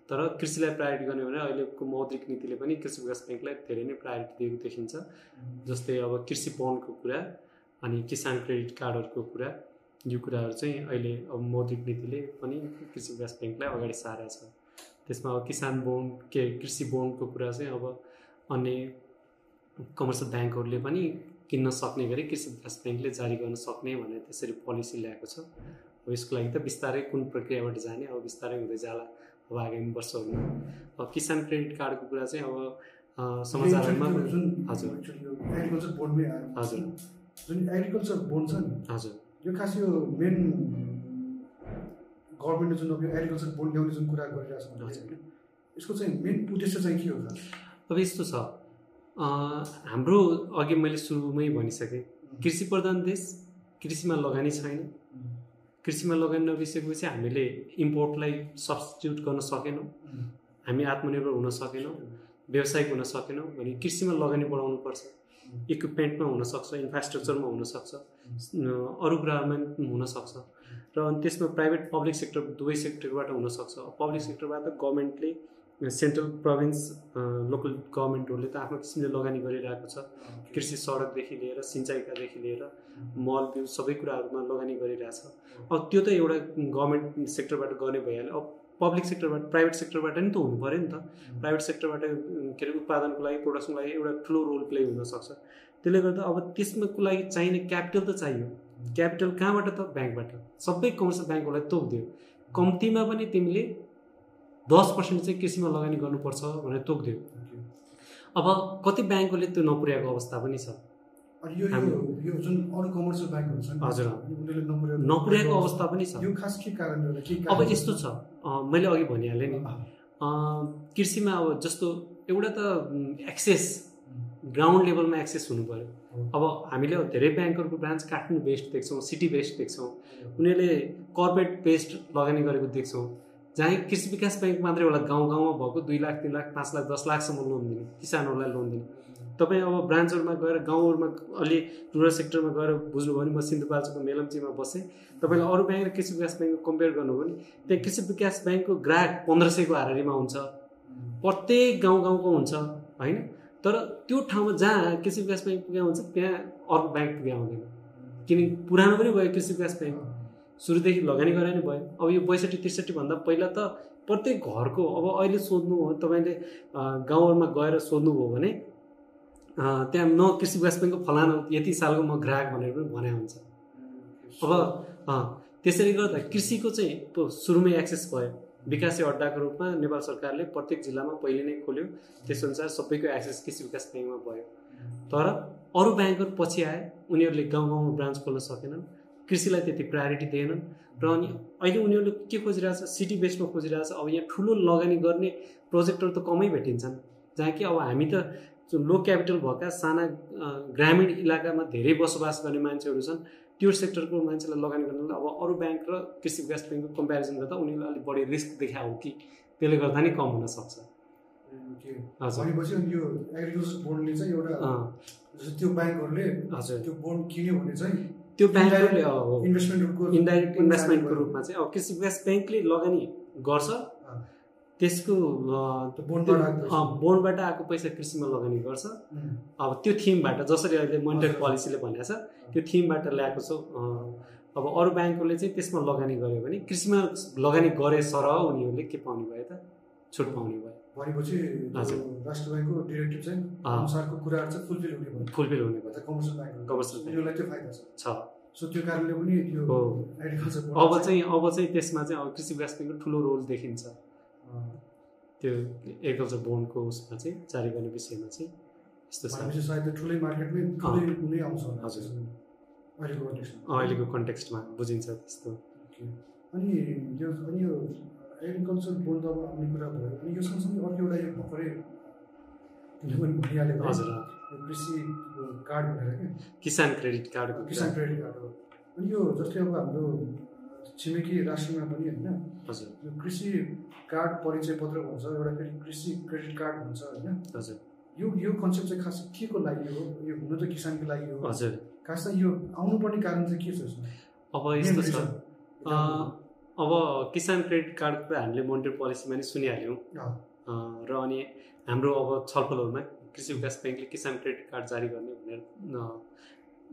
तर कृषिलाई प्रायोरिटी गर्ने भने अहिलेको मौद्रिक नीतिले पनि कृषि विकास ब्याङ्कलाई धेरै नै प्रायोरिटी दिएको देखिन्छ। जस्तै अब कृषि बन्डको कुरा अनि किसान क्रेडिट कार्डहरूको कुरा यो कुराहरू चाहिँ अहिले अब मौद्रिक नीतिले पनि कृषि विकास ब्याङ्कलाई अगाडि सारेको छ। त्यसमा अब किसान बोन्ड के कृषि बोन्डको कुरा चाहिँ अब अन्य कमर्सियल ब्याङ्कहरूले पनि किन्न सक्ने गरी कृषि विकास ब्याङ्कले जारी गर्न सक्ने भनेर त्यसरी पोलिसी ल्याएको छ। अब यसको लागि त बिस्तारै कुन प्रक्रियाबाट जाने अब बिस्तारै हुँदै जाला अब आगामी वर्षहरूमा अब किसान क्रेडिट कार्डको कुरा चाहिँ अब समाचारमा हजुर। एग्रिकल्चर बोर्डमै हजुर। जुन एग्रिकल्चर बोर्ड छ नि हजुर यो खास यो मेन गभर्मेन्टले जुन अब यो एग्रिकल्चर बोर्ड ल्याउने जुन कुरा गरिरहेको छ। होइन, यसको चाहिँ मेन उद्देश्य चाहिँ के हो अब यस्तो छ हाम्रो अघि मैले सुरुमै भनिसकेँ कृषि प्रधान देश कृषिमा लगानी छैन कृषिमा लगानी नबिसकेपछि हामीले इम्पोर्टलाई सब्सटिट्युट गर्न सकेनौँ। हामी आत्मनिर्भर हुन सकेनौँ व्यावसायिक हुन सकेनौँ भने कृषिमा लगानी बढाउनुपर्छ इक्विपमेन्टमा हुनसक्छ इन्फ्रास्ट्रक्चरमा हुनसक्छ अरू कुराहरूमा हुनसक्छ र अनि त्यसमा प्राइभेट पब्लिक सेक्टर दुवै सेक्टरबाट हुनसक्छ पब्लिक सेक्टरबाट गभर्मेन्टले सेन्ट्रल प्रोभिन्स लोकल गभर्मेन्टहरूले त आफ्नो किसिमले लगानी गरिरहेको छ। कृषि सडकदेखि लिएर सिँचाइकादेखि लिएर मल बिउ सबै कुराहरूमा लगानी गरिरहेछ। अब त्यो त एउटा गभर्मेन्ट सेक्टरबाट गर्ने भइहाल्यो। अब पब्लिक सेक्टरबाट प्राइभेट सेक्टरबाट नि त हुनु पऱ्यो नि त। प्राइभेट सेक्टरबाट के अरे उत्पादनको लागि प्रोडक्सनको लागि एउटा ठुलो रोल प्ले हुनसक्छ। त्यसले गर्दा अब त्यसमाको लागि चाहिने क्यापिटल त चाहियो। क्यापिटल कहाँबाट त? ब्याङ्कबाट। सबै कमर्सियल ब्याङ्कहरूलाई तोकिदियो कम्तीमा पनि तिमीले दस पर्सेन्ट चाहिँ कृषिमा लगानी गर्नुपर्छ भनेर तोकिदियो। अब कति ब्याङ्कहरूले त्यो नपुर्याएको अवस्था पनि छ। अनि यो हामी- यो यो जुन अरू कमर्सियल ब्याङ्कहरू छन् हजुर। नपुर्याएको अवस्था पनि छ। अब यस्तो छ। मैले अघि भनिहालेँ नि। कृषिमा अब जस्तो एउटा त एक्सेस ग्राउन्ड लेभलमा एक्सेस हुनु पऱ्यो अब हामीले अब धेरै ब्याङ्कहरूको ब्रान्च काठमाडौँ बेस्ड देख्छौँ सिटी बेस्ड देख्छौँ। उनीहरूले कर्पोरेट बेस्ड लगानी गरेको देख्छौँ। जहाँ कृषि विकास ब्याङ्क मात्रै होला गाउँ गाउँमा भएको दुई लाख तिन लाख पाँच लाख दस लाखसम्म लोन दिने किसानहरूलाई लोन दिने। तपाईँ अब ब्रान्चहरूमा गएर गाउँहरूमा अलि रुरल सेक्टरमा गएर बुझ्नुभयो भने म सिन्धुपाल्चोकको मेलम्चीमा बसेँ। तपाईँले अरू ब्याङ्क र कृषि विकास ब्याङ्कको कम्पेयर गर्नुभयो भने त्यहाँ कृषि विकास ब्याङ्कको ग्राहक पन्ध्र सयको हारारीमा हुन्छ। प्रत्येक गाउँ गाउँको हुन्छ होइन? तर त्यो ठाउँमा जहाँ कृषि विकास ब्याङ्क पुग्या हुन्छ त्यहाँ अर्को ब्याङ्क पुग्या हुँदैन। किनकि पुरानो पनि भयो कृषि विकास ब्याङ्क सुरुदेखि लगानी गरे नि भयो। अब यो बैसठी त्रिसठीभन्दा पहिला त प्रत्येक घरको अब अहिले सोध्नु हो तपाईँले गाउँहरूमा गएर सोध्नुभयो भने त्यहाँ न कृषि विकास ब्याङ्कको फलाना यति सालको म ग्राहक भनेर पनि भने हुन्छ। अब अँ, त्यसरी गर्दा कृषिको चाहिँ सुरुमै एक्सेस भयो। विकासे अड्डाको रूपमा नेपाल सरकारले प्रत्येक जिल्लामा पहिले नै खोल्यो। त्यसअनुसार सबैको एक्सेस कृषि विकास ब्याङ्कमा भयो। तर अरू ब्याङ्कहरू पछि आए उनीहरूले गाउँ गाउँमा ब्रान्च खोल्न सकेनन्। कृषिलाई त्यति प्रायोरिटी दिएनन् र अनि अहिले उनीहरूले के खोजिरहेछ? सिटी बेसमा खोजिरहेछ। अब यहाँ ठुलो लगानी गर्ने प्रोजेक्टहरू त कमै भेटिन्छन्। जहाँ कि अब हामी त लो क्यापिटल भएका साना ग्रामीण इलाकामा धेरै बसोबास गर्ने मान्छेहरू छन्। त्यो सेक्टरको मान्छेलाई लगानी गर्नलाई अब अरू ब्याङ्क र कृषि विकास ब्याङ्कको कम्पेरिजन गर्दा उनीहरूले अलिक बढी रिस्क देखायो कि त्यसले गर्दा नि कम हुनसक्छ हजुर। एउटा त्यो ब्याङ्कहरूले हजुर। त्यो बोर्ड किन्यो भने चाहिँ त्यो ब्याङ्कहरूले अब इन्भेस्टमेन्टको इन्डाइरेक्ट इन्भेस्टमेन्टको रूपमा चाहिँ अब कृषि विकास ब्याङ्कले लगानी गर्छ। त्यसको बोन्डबाट आएको पैसा। कृषिमा लगानी गर्छ। अब त्यो थिमबाट जसरी अहिले मोनिटरी। पोलिसीले भनेको छ त्यो थिमबाट ल्याएको छ। अब अरू ब्याङ्कहरूले चाहिँ त्यसमा लगानी गर्यो भने कृषिमा लगानी गरे सरह उनीहरूले के पाउने भयो त? छुट पाउने भयो। भनेपछि राष्ट्र ब्याङ्कको डिरेक्टिभ चाहिँ। अनुसारको कुराहरू चाहिँ फुलफिल हुने भयो। फुलफिल हुने भयो। Commercial bank Commercial bank। उनीहरूलाई त्यो फाइदा छ। सो त्यो कारणले पनि त्यो। एग्रिकल्चर अब चाहिँ अब चाहिँ त्यसमा चाहिँ अब कृषि विकास ब्याङ्कको ठुलो रोल देखिन्छ। त्यो एग्रिकल्चर बोन्डको उसमा चाहिँ जारी गर्ने विषयमा चाहिँ यस्तो छ। सायद ठुलै मार्केटमै ठुलै आउँछ हजुर। अहिलेको कन्डिसनमा अहिलेको कन्टेक्स्टमा बुझिन्छ त्यस्तो। अनि यो अनि यो एग्रिकल्चर बोर्ड अब आउने कुरा भयो अनि यो सँगसँगै अर्को एउटा यो भर्खरै तिमीले पनि भनिहाल्यो हजुर। कृषि कार्ड भनेर क्या किसान क्रेडिट कार्डको किसान क्रेडिट कार्ड हो। अनि यो जस्तै अब हाम्रो छिमेकी राष्ट्रमा पनि होइन हजुर। यो कृषि कार्ड परिचय पत्र भन्छ एउटा फेरि कृषि क्रेडिट कार्ड भन्छ होइन। हजुर। यो यो कन्सेप्ट चाहिँ खास के को लागि हो? यो हुनु त किसानको लागि हो। हजुर। खास यो आउनुपर्ने कारण चाहिँ के छ अब यस्तो छ अब किसान क्रेडिट कार्डको कुरा हामीले मोनिटरी पोलिसीमा नि सुनिहाल्यौँ। र अनि हाम्रो अब छलफलहरूमा कृषि विकास ब्याङ्कले किसान क्रेडिट कार्ड जारी गर्ने भनेर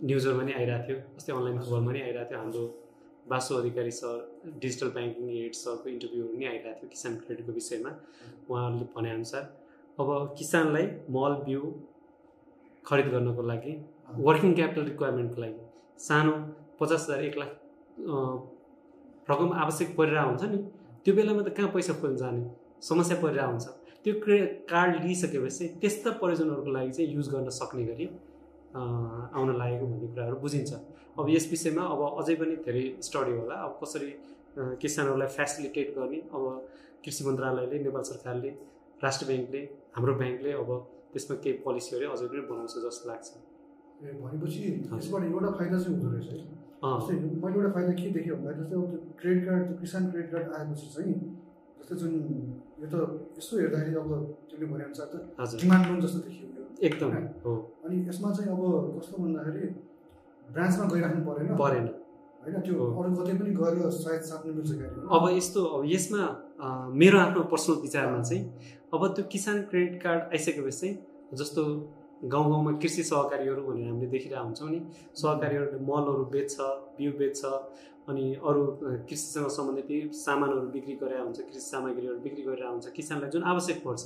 न्युजहरूमा नि आइरहेको थियो। अस्ति अनलाइन खबरमा नि आइरहेको थियो। हाम्रो Basu Adhikari sir digital banking head सरको इन्टरभ्यूहरू नि आइरहेको थियो किसान क्रेडिटको विषयमा। उहाँहरूले भनेअनुसार अब किसानलाई मल बिउ खरिद गर्नको लागि वर्किङ क्यापिटल रिक्वायरमेन्टको लागि सानो पचास हजार एक लाख रकम आवश्यक परिरहेको हुन्छ नि? त्यो बेलामा त कहाँ पैसा खोज्न जाने? समस्या परिरहेको हुन्छ। त्यो क्रे कार्ड लिइसकेपछि त्यस्ता प्रयोजनहरूको लागि चाहिँ युज गर्न सक्ने गरी आउन लागेको भन्ने कुराहरू बुझिन्छ। अब यस विषयमा अब अझै पनि धेरै स्टडी होला। अब कसरी किसानहरूलाई फेसिलिटेट गर्ने? अब कृषि मन्त्रालयले नेपाल सरकारले राष्ट्र ब्याङ्कले हाम्रो ब्याङ्कले अब त्यसमा केही पोलिसीहरू अझै पनि बनाउँछ जस्तो लाग्छ। भनेपछि यसबाट एउटा फाइदा चाहिँ हुँदो रहेछ जस्तै मैले एउटा फाइदा के देखेँ भन्दा जस्तै अब त्यो क्रेडिट कार्ड त्यो किसान क्रेडिट कार्ड आएपछि चाहिँ जस्तै जुन यो त यसो हेर्दाखेरि अब तिमीले भनेअनुसार त डिमान्ड लोन जस्तो देखियो एकदम हो। अनि यसमा चाहिँ अब कस्तो भन्दाखेरि ब्रान्चमा गइराख्नु परेन। परेन। होइन? त्यो। अरू कतै पनि गएर सायद साप्नु मिल्छ अब यस्तो अब यसमा मेरो आफ्नो पर्सनल विचारमा चाहिँ अब त्यो किसान क्रेडिट कार्ड आइसकेपछि चाहिँ जस्तो गाउँ गाउँमा कृषि सहकारीहरू भनेर हामीले देखिरहेको हुन्छौँ नि। सहकारीहरूले मलहरू बेच्छ बिउ बेच्छ अनि अरू कृषिसँग सम्बन्धित सामानहरू बिक्री गरेर हुन्छ कृषि सामग्रीहरू बिक्री गरेर हुन्छ। किसानलाई जुन आवश्यक पर्छ।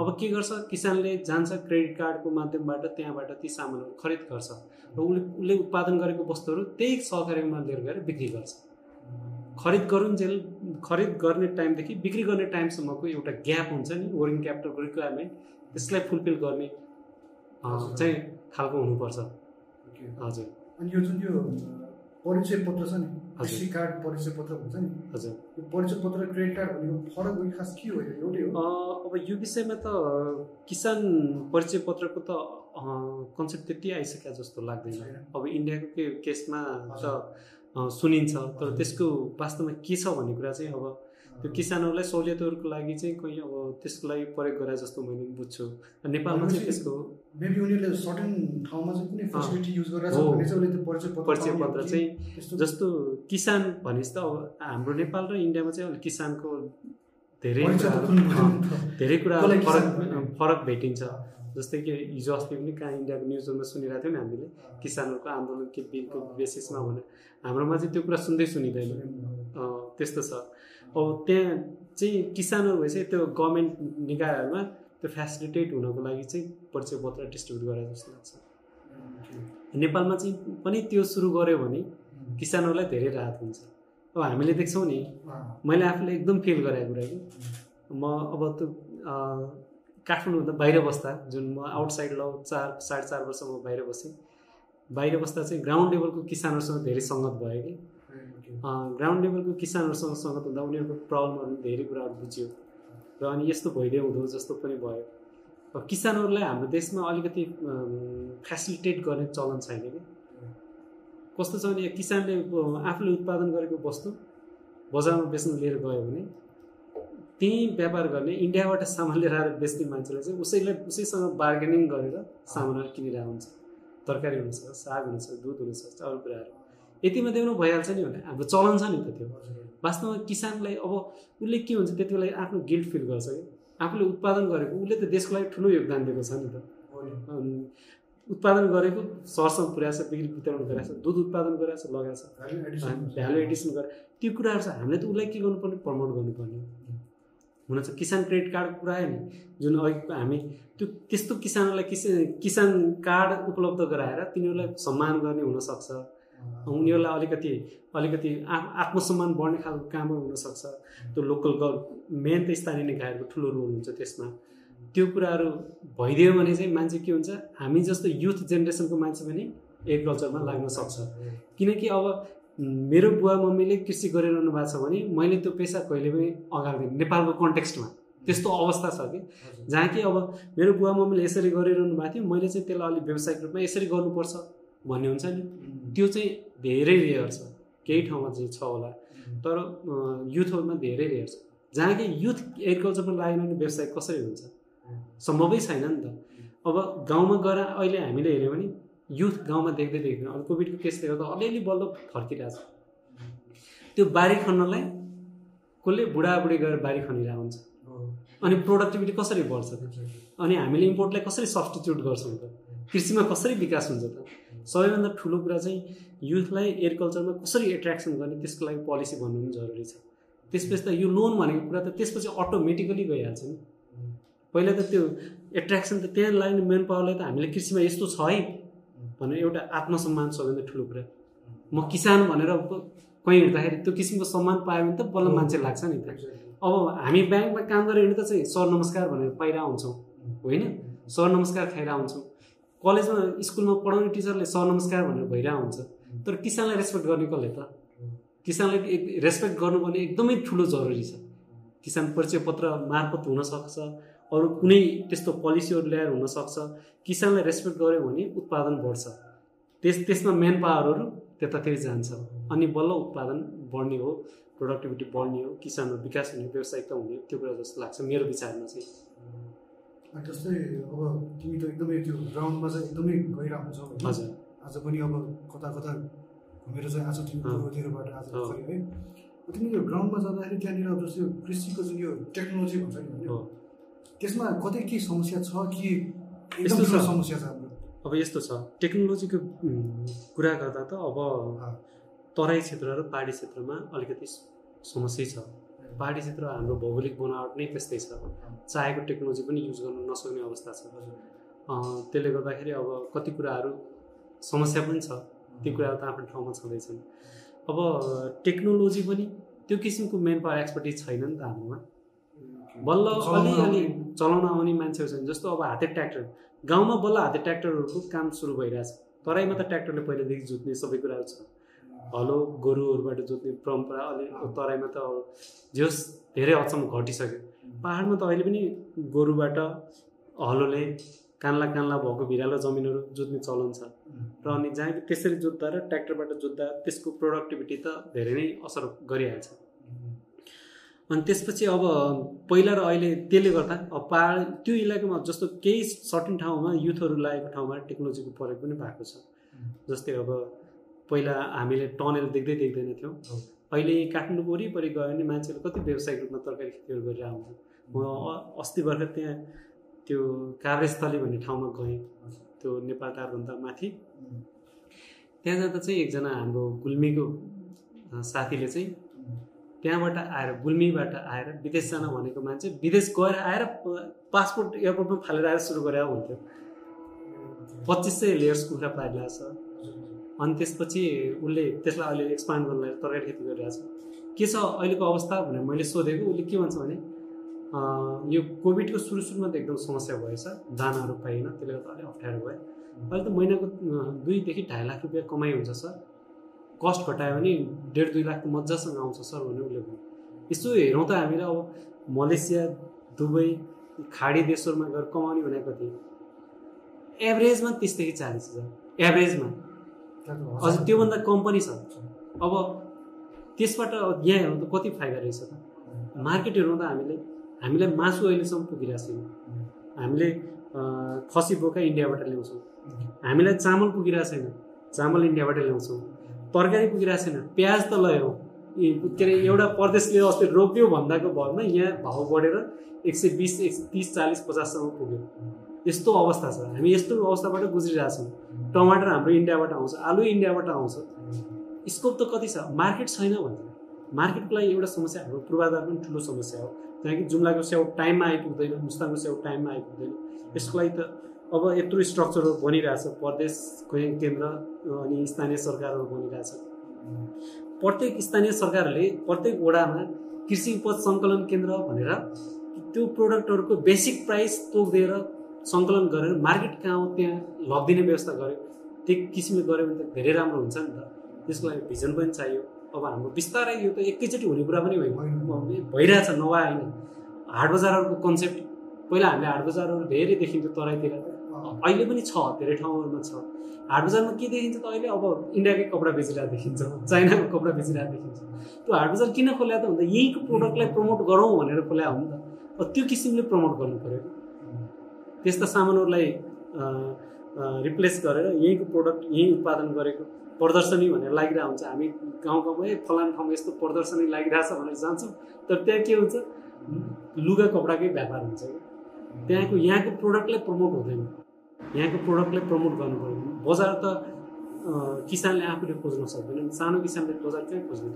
अब के गर्छ? किसानले जान्छ क्रेडिट कार्डको माध्यमबाट त्यहाँबाट ती सामानहरू खरिद गर्छ र उसले उसले उत्पादन गरेको वस्तुहरू त्यही सहकारीमा लिएर गएर बिक्री गर्छ। खरिद गरुन्जेल खरिद गर्ने टाइमदेखि बिक्री गर्ने टाइमसम्मको एउटा ग्याप हुन्छ नि। वर्किङ क्यापिटलको रिक्वायरमेन्ट त्यसलाई फुलफिल गर्ने। चाहिँ खालको हुनुपर्छ। हजुर अनि यो जुन यो परिचय पत्र छ नि। कृषि कार्ड परिचय पत्र भन्छ नि हजुर यो परिचय पत्र क्रेडिट कार्ड भनेको फरक खास के हो एउटै हो अब यो विषयमा त किसान परिचय पत्रको त कन्सेप्ट त्यति आइसक्यो जस्तो लाग्दैन। अब इन्डियाको के केसमा त सुनिन्छ तर। त्यसको वास्तवमा के छ भन्ने कुरा चाहिँ अब त्यो किसानहरूलाई सहुलियतहरूको लागि चाहिँ कहीँ अब त्यसको लागि प्रयोग गरे जस्तो मैले बुझ्छु। नेपालमा चाहिँ त्यसको मेबी उनीहरूले सर्टेन ठाउँमा चाहिँ कुनै फेसिलिटी युज गरेर परिचय पत्र चाहिँ जस्तो किसान भनेपछि त अब हाम्रो नेपाल र इन्डियामा चाहिँ अलिक किसानको धेरै। धेरै कुरा फरक? फरक भेटिन्छ। जस्तै कि हिजो अस्ति पनि कहाँ इन्डियाको न्युजहरूमा सुनिरहेको थियौँ नि हामीले किसानहरूको आन्दोलन के बिलको बेसिसमा अँ। भने हाम्रोमा चाहिँ त्यो कुरा सुन्दै सुनिँदैन। त्यस्तो छ। अब त्यहाँ चाहिँ किसानहरू भएपछि त्यो गभर्मेन्ट निकायहरूमा त्यो फेसिलिटेट हुनको लागि चाहिँ परिचय पत्र डिस्ट्रिब्युट गरे जस्तो लाग्छ। नेपालमा चाहिँ पनि त्यो सुरु गऱ्यो भने किसानहरूलाई धेरै राहत हुन्छ। अब हामीले देख्छौँ नि मैले आफूले एकदम फिल गरेको कुरा कि। म अब त्यो काठमाडौँभन्दा बाहिर बस्दा जुन म आउटसाइड ल चार साढे चार वर्ष म बाहिर बसेँ बाहिर बस्दा चाहिँ ग्राउन्ड लेभलको किसानहरूसँग धेरै सङ्गत भयो कि। ग्राउन्ड लेभलको किसानहरूसँग सङ्गत हुँदा उनीहरूको प्रब्लमहरू धेरै कुराहरू बुझ्यो। र अनि यस्तो भइदियो हुँदो जस्तो पनि भयो। किसानहरूलाई हाम्रो देशमा अलिकति फेसिलिटेट गर्ने चलन छैन कि? कस्तो छ भने किसानले आफूले उत्पादन गरेको वस्तु बजारमा बेच्न लिएर गयो भने त्यहीँ व्यापार गर्ने इन्डियाबाट सामान लिएर आएर बेच्ने मान्छेलाई चाहिँ उसैलाई उसैसँग बार्गेनिङ गरेर सामानहरू किनिरहेको हुन्छ। तरकारी हुनसक्छ साग हुनसक्छ दुध हुनसक्छ अरू कुराहरू। यति मात्रै पनि भइहाल्छ नि भने हाम्रो चलन छ नि त त्यो। वास्तवमा किसानलाई अब उसले के हुन्छ त्यति बेला आफ्नो गिल्ट फिल गर्छ कि? आफूले उत्पादन गरेको उसले त देशको लागि ठुलो योगदान दिएको छ नि त। उत्पादन गरेको सहरसम्म पुर्याएको छ बिक्री वितरण गरेको छ दुध उत्पादन गरेको छ लगाएको छ। भ्यालु एडिसन गरे। त्यो कुराहरू छ। हामीले त उसलाई के गर्नुपर्ने? प्रमोट गर्नुपर्ने। हुन चाहिँ किसान क्रेडिट कार्डको कुरा आयो नि। जुन अघि हामी त्यो त्यस्तो किसानहरूलाई किस किसान कार्ड उपलब्ध गराएर तिनीहरूलाई सम्मान गर्ने हुनसक्छ। उनीहरूलाई अलिकति अलिकति आ आत्मसम्मान बढ्ने खालको कामहरू हुनसक्छ। त्यो लोकल गभ मेन त स्थानीय निकायहरूको ठुलो रोल हुन्छ त्यसमा। त्यो कुराहरू भइदियो भने चाहिँ मान्छे के हुन्छ हामी जस्तो युथ जेनेरेसनको मान्छे पनि एग्रिकल्चरमा लाग्न सक्छ। किनकि अब मेरो बुवा मम्मीले कृषि गरिरहनु भएको छ भने मैले त्यो पेसा कहिले पनि अगाडि नेपालको कन्टेक्स्टमा त्यस्तो अवस्था छ कि। जहाँ कि अब मेरो बुवा मम्मीले यसरी गरिरहनु भएको थियो मैले चाहिँ त्यसलाई अलिक व्यावसायिक रूपमा यसरी गर्नुपर्छ भन्ने हुन्छ नि। त्यो चाहिँ धेरै रेयर छ। केही ठाउँमा चाहिँ छ होला। तर युथहरूमा धेरै रेयर छ। जहाँ कि युथ एग्रिकल्चरमा लागेन भने व्यवसाय कसरी हुन्छ? सम्भवै छैन नि त। अब गाउँमा गएर अहिले हामीले हेऱ्यौँ भने युथ गाउँमा देख्दै देख्दैन अब कोभिडको केसले गर्दा अलिअलि बल्ल फर्किरहेछ त्यो बारी खन्नलाई कसले बुढाबुढी गएर बारी खनिरहेको हुन्छ? अनि प्रोडक्टिभिटी कसरी बढ्छ? अनि हामीले इम्पोर्टलाई कसरी सब्सटिट्युट गर्छौँ त? कृषिमा कसरी विकास हुन्छ त? सबैभन्दा ठुलो कुरा चाहिँ युथलाई एग्रिकल्चरमा कसरी एट्र्याक्सन गर्ने त्यसको लागि पोलिसी भन्नु पनि जरुरी छ। त्यसपछि त यो लोन भनेको कुरा त त्यसपछि अटोमेटिकली गइहाल्छ नि। पहिला त त्यो एट्र्याक्सन त त्यहाँ लाग्ने मेन पावरलाई त हामीले कृषिमा यस्तो छ है भनेर एउटा आत्मसम्मान सबैभन्दा ठुलो कुरा। म किसान भनेर कहीँ हिँड्दाखेरि त्यो किसिमको सम्मान पायो भने त बल्ल मान्छे लाग्छ नि त। अब हामी ब्याङ्कमा काम गरेर हिँड्दा चाहिँ सर नमस्कार भनेर पाइरहेको हुन्छौँ होइन? सर नमस्कार खाइरहेको हुन्छौँ कलेजमा स्कुलमा पढाउने टिचरले सर नमस्कार भनेर भइरहेको हुन्छ। तर किसानलाई रेस्पेक्ट गर्ने कसले त? किसानलाई रेस्पेक्ट गर्नुपर्ने एकदमै ठुलो जरुरी छ। किसान परिचय पत्र मार्फत हुनसक्छ अरू कुनै त्यस्तो पोलिसीहरू ल्याएर हुनसक्छ किसानलाई रेस्पेक्ट गऱ्यो भने उत्पादन बढ्छ। त्यस त्यसमा मेन पावरहरू त्यतातिर जान्छ। अनि बल्ल उत्पादन बढ्ने हो प्रोडक्टिभिटी बढ्ने हो किसानहरू विकास हुने व्यावसायिकता हुने त्यो कुरा जस्तो लाग्छ मेरो विचारमा चाहिँ। जस्तै अब तिमी त एकदमै त्यो ग्राउन्डमा चाहिँ एकदमै गइरहेको छौ होइन? आज पनि अब कता कता घुमेर चाहिँ आज तिमी। पूर्वतिरबाट आज है। तिमी यो ग्राउन्डमा जाँदाखेरि त्यहाँनिर अब जस्तै कृषिको जुन यो टेक्नोलोजी भन्छ नि त्यसमा कतै के समस्या छ? कि एकदम यस्तो छ। समस्या छ हाम्रो। अब यस्तो छ। टेक्नोलोजीको कुरा गर्दा त अब। तराई क्षेत्र र पहाडी क्षेत्रमा अलिकति समस्या छ। पहाडी क्षेत्र हाम्रो भौगोलिक बनावट नै त्यस्तै छ। चाहेको टेक्नोलोजी पनि युज गर्न नसक्ने अवस्था छ। त्यसले गर्दाखेरि अब कति कुराहरू समस्या पनि छ। ती कुराहरू त आफ्नो ठाउँमा छँदैछन्। अब टेक्नोलोजी पनि त्यो किसिमको मेन पावर एक्सपर्टिज छैन नि त हाम्रोमा। बल्ल अलिअलि चलाउन आउने मान्छेहरू छन्। जस्तो अब हाते ट्र्याक्टर। गाउँमा बल्ल हाते ट्र्याक्टरहरूको काम सुरु भइरहेछ। तराईमा त ट्र्याक्टरले पहिलादेखि जोत्ने सबै कुराहरू छ। हलो गोरुहरूबाट जोत्ने परम्परा अलि तराईमा त अब जे होस् धेरै हदसम्म घटिसक्यो। पाहाडमा त अहिले पनि गोरुबाट हलोले कान्ला कान्ला भएको भिरालो जमिनहरू जोत्ने चलन छ। र अनि जहाँ त्यसरी जोत्दा र ट्र्याक्टरबाट जोत्दा त्यसको प्रोडक्टिभिटी त धेरै नै असर गरिहाल्छ। अनि त्यसपछि अब पहिला र अहिले त्यसले गर्दा अब पाहाड त्यो इलाकामा जस्तो केही सर्टेन ठाउँमा युथहरू लागेको ठाउँमा टेक्नोलोजीको प्रयोग पनि भएको छ। जस्तै अब पहिला हामीले टनेल देख्दै देख्दैन थियौँ। अहिले काठमाडौँ वरिपरि गयो भने मान्छेले कति व्यावसायिक रूपमा तरकारी खेतीहरू गरिरहेको हुन्छ। म अस्ति भर्खर त्यहाँ त्यो काभ्रेस्थली भन्ने ठाउँमा गएँ। त्यो नेपाल टारभन्दा माथि। त्यहाँ जाँदा चाहिँ एकजना हाम्रो गुल्मीको साथीले चाहिँ त्यहाँबाट आएर गुल्मीबाट आएर विदेश जान भनेको मान्छे विदेश गएर आएर पासपोर्ट एयरपोर्टमा फालेर आएर सुरु गरेर हुन्थ्यो। पच्चिस सय लेयर्स कुखुरा पारिरहेको छ। अनि त्यसपछि उसले त्यसलाई अहिले एक्सपान्ड गर्नलाई तरकारी खेती गरिरहेको छ के छ अहिलेको अवस्था भनेर मैले सोधेको उसले के भन्छ भने यो कोभिडको सुरु सुरुमा त एकदम समस्या भएछ दानाहरू पाइएन त्यसले गर्दा अलिक अप्ठ्यारो भयो। अहिले त महिनाको दुईदेखि ढाई लाख रुपियाँ कमाइ हुन्छ सर। कस्ट घटायो भने डेढ दुई लाख मजासँग आउँछ सर भने उसले भन्यो। यसो हेरौँ त हामीले अब मलेसिया दुबई खाडी देशहरूमा गएर कमाउने भनेको कति एभरेजमा तिसदेखि चालिस हजार। एभरेजमा। अझ त्योभन्दा कम पनि छ। अब त्यसबाट यहाँ हेर्नु त कति फाइदा रहेछ त? मार्केट हेर्नु त हामीले हामीलाई मासु अहिलेसम्म पुगिरहेको छैन। हामीले खसी बोका इन्डियाबाट ल्याउँछौँ। हामीलाई चामल पुगिरहेको छैन। चामल इन्डियाबाट ल्याउँछौँ। तरकारी पुगिरहेको छैन। प्याज त लयौँ के अरे एउटा प्रदेशले अस्ति रोप्यो भन्दाको भरमा यहाँ भाउ बढेर एक सय बिस एक सय तिस चालिस पचाससम्म पुग्यो। यस्तो अवस्था छ। हामी यस्तो अवस्थाबाट गुज्रिरहेछौँ टमाटर हाम्रो इन्डियाबाट आउँछ आलु इन्डियाबाट आउँछ। स्कोप त कति छ? मार्केट छैन भन्छ मार्केटको लागि एउटा समस्या हाम्रो पूर्वाधार पनि ठुलो समस्या हो। किनकि जुम्लाको स्याउ टाइममा आइपुग्दैन मुस्ताङको स्याउ टाइममा आइपुग्दैन। यसको लागि त अब यत्रो स्ट्रक्चरहरू बनिरहेछ प्रदेश केन्द्र अनि स्थानीय सरकारहरू बनिरहेछ प्रत्येक स्थानीय सरकारहरूले प्रत्येक वडामा कृषि उपज सङ्कलन केन्द्र भनेर त्यो प्रोडक्टहरूको बेसिक प्राइस तोकिदिएर सङ्कलन गरेर मार्केट कहाँ हो? त्यहाँ लगिदिने व्यवस्था गर्यो त्यो किसिमले गऱ्यो भने त धेरै राम्रो हुन्छ नि त। त्यसको लागि भिजन पनि चाहियो। अब हाम्रो बिस्तारै यो त एकैचोटि हुने कुरा पनि होइन भइरहेछ नभए होइन। हाट बजारहरूको कन्सेप्ट पहिला हामीले हाट बजारहरू धेरै देखिन्थ्यो तराईतिर। अहिले पनि छ धेरै ठाउँहरूमा छ। हाट बजारमा के देखिन्छ त अहिले? अब इन्डियाकै कपडा बेचिरहेको देखिन्छ चाइनाको कपडा बेचिरहेको देखिन्छ। त्यो हाट बजार किन खोल्या त भन्दा यहीँको प्रोडक्टलाई प्रमोट गरौँ भनेर खोल्या हो नि त। अब त्यो किसिमले प्रमोट गर्नु पऱ्यो त्यस्ता सामानहरूलाई रिप्लेस गरेर यहीँको प्रोडक्ट यहीँ उत्पादन गरेको प्रदर्शनी भनेर लागिरहेको हुन्छ। हामी गाउँ गाउँमा ए फलानु ठाउँमा यस्तो प्रदर्शनी लागिरहेछ भनेर जान्छौँ। तर त्यहाँ के हुन्छ? लुगा कपडाकै व्यापार हुन्छ। कि त्यहाँको यहाँको प्रोडक्टलाई प्रमोट हुँदैन। यहाँको प्रोडक्टलाई प्रमोट गर्नु पऱ्यो। बजार त किसानले आफूले खोज्न सक्दैन। सानो किसानले बजार कहीँ खोज्ने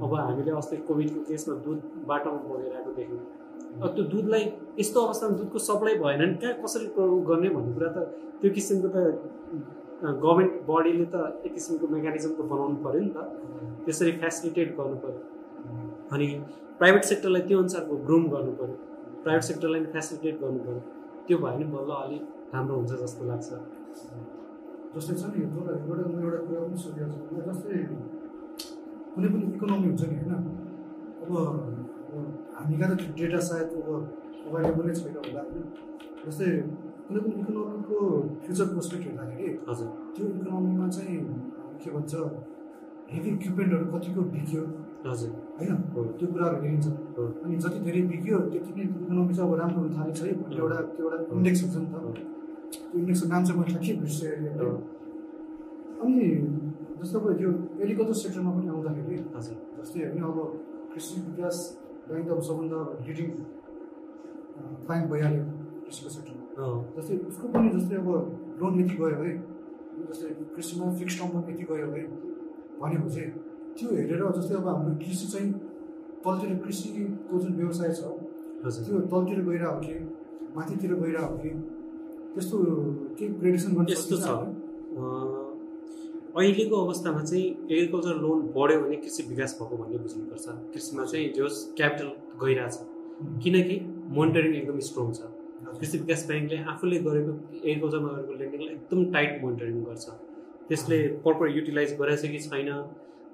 अब हामीले अस्ति कोभिडको केसमा दुध बाटोमा बगेर आएको देख्यौँ। त्यो दुधलाई यस्तो अवस्थामा दुधको सप्लाई भएन भने कहाँ कसरी गर्ने भन्ने कुरा त त्यो किसिमको त गभर्मेन्ट बडीले त एक किसिमको मेकानिजम त बनाउनु पऱ्यो नि त। त्यसरी फेसिलिटेट गर्नु पऱ्यो अनि प्राइभेट सेक्टरलाई त्यो अनुसारको ग्रुम गर्नु पऱ्यो प्राइभेट सेक्टरलाई फेसिलिटेट गर्नु पऱ्यो त्यो भयो भने बल्ल अलिक राम्रो हुन्छ जस्तो लाग्छ। जस्तै छ नि एउटा एउटा एउटा कुरा पनि सोधिरहेको छु जस्तै कुनै पनि इकोनोमी हुन्छ नि होइन? अब हामी कहाँ त डेटा सायद अब अभाइलेबलै छैन होला होइन जस्तै कुनै पनि इकोनोमीको फ्युचर प्रोस्पेक्ट हेर्दाखेरि हजुर त्यो इकोनोमीमा चाहिँ के भन्छ हेभी इक्विपमेन्टहरू कतिको बिग्यो हजुर होइन त्यो कुराहरू हेरिन्छ अनि जति धेरै बिग्यो त्यति नै इकोनोमी चाहिँ अब राम्रो हुन थालेको छ है भन्ने एउटा त्यो एउटा इन्डेक्स हुन्छ नि त त्यो इन्डेक्सको नाम चाहिँ मैले ठ्याक्कै बिर्सेँ अनि जस्तो अब यो एग्रिकल्चर सेक्टरमा पनि आउँदाखेरि हजुर जस्तै होइन अब कृषि विकास ब्याङ्क अब सबभन्दा लिडिङ ब्याङ्क भइहाल्यो कृषिको सेक्टरमा जस्तै उसको पनि जस्तै अब लोन यति गयो है जस्तै कृषिमा फिक्स टर्ममा यति गयो है भनेपछि त्यो हेरेर जस्तै अब हाम्रो कृषि चाहिँ तलतिर कृषिको जुन व्यवसाय छ त्यो तलतिर गइरहेको हो कि माथितिर गइरहेको हो कि त्यस्तो केही प्रेडिक्सन गर्नु यस्तो छ। अहिलेको अवस्थामा चाहिँ एग्रिकल्चर लोन बढ्यो भने कृषि विकास भएको भन्ने बुझ्नुपर्छ। कृषिमा चाहिँ जो क्यापिटल गइरहेछ। किनकि मोनिटरिङ एकदम स्ट्रङ छ। कृषि विकास ब्याङ्कले आफूले गरेको एग्रिकल्चरमा गरेको लेन्डिङलाई एकदम टाइट मोनिटरिङ गर्छ। त्यसले प्रपर युटिलाइज गरेछ कि छैन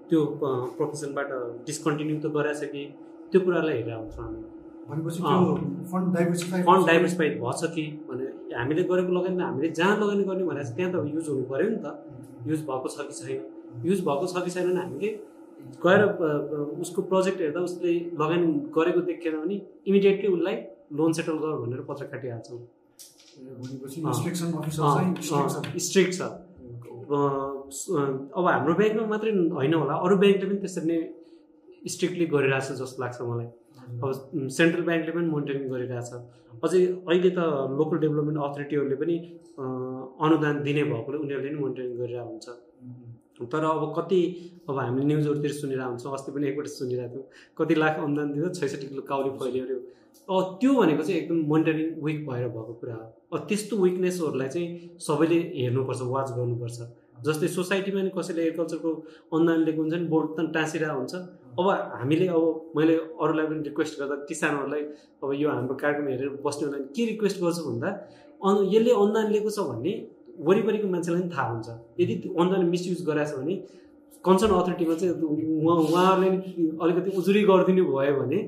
त्यो प्रोफेसनबाट डिस्कन्टिन्यू त गरेछ कि त्यो कुरालाई हेरेर आउँछौँ हामी। भनेपछि फन्ड डाइभर्सिफाई फन्ड भएछ कि भने हामीले गरेको लगानी हामीले जहाँ लगानी गर्ने भनेर त्यहाँ त युज हुनु पऱ्यो नि त। युज भएको छ कि छैन। युज भएको छ कि छैन भने हामीले गएर उसको प्रोजेक्ट हेर्दा उसले लगानी गरेको देखेन भने इमिडिएटली उसलाई लोन सेटल गर भनेर पत्र काटिहाल्छौँ। छ। स्ट्रिक्ट छ। अब हाम्रो ब्याङ्कमा मात्रै होइन होला अरू ब्याङ्कले पनि त्यसरी नै स्ट्रिक्टली गरिरहेछ जस्तो लाग्छ मलाई। अब सेन्ट्रल ब्याङ्कले पनि मोनिटरिङ गरिरहेछ अझै अहिले त लोकल डेभलपमेन्ट अथोरिटीहरूले पनि अनुदान दिने भएकोले उनीहरूले पनि मोनिटरिङ गरिरहेको हुन्छ। तर अब कति अब हामीले न्युजहरूतिर सुनिरहेको हुन्छौँ अस्ति पनि एकपल्ट सुनिरहेको थियौँ कति लाख अनुदान दिँदा छैसठी किलो काउली फैलियो अरे। अब त्यो भनेको चाहिँ एकदम मोनिटरिङ विक भएर भएको कुरा हो। अब त्यस्तो विकनेसहरूलाई चाहिँ सबैले हेर्नुपर्छ वाच गर्नुपर्छ। जस्तै सोसाइटीमा नि कसैले एग्रिकल्चरको अनुदान लिएको हुन्छ नि बोर्ड त टाँसिरहेको हुन्छ। अब हामीले अब मैले अरूलाई पनि रिक्वेस्ट गर्दा किसानहरूलाई अब यो हाम्रो कार्यक्रम हेरेर बस्नेहरूलाई के रिक्वेस्ट गर्छु भन्दा अनु यसले अनुदान लिएको छ भन्ने वरिपरिको मान्छेलाई पनि थाहा हुन्छ। यदि अनुदान मिसयुज गराएको छ भने कन्सर्न अथोरिटीमा चाहिँ उहाँ उहाँहरूले नि अलिकति उजुरी गरिदिनु भयो भने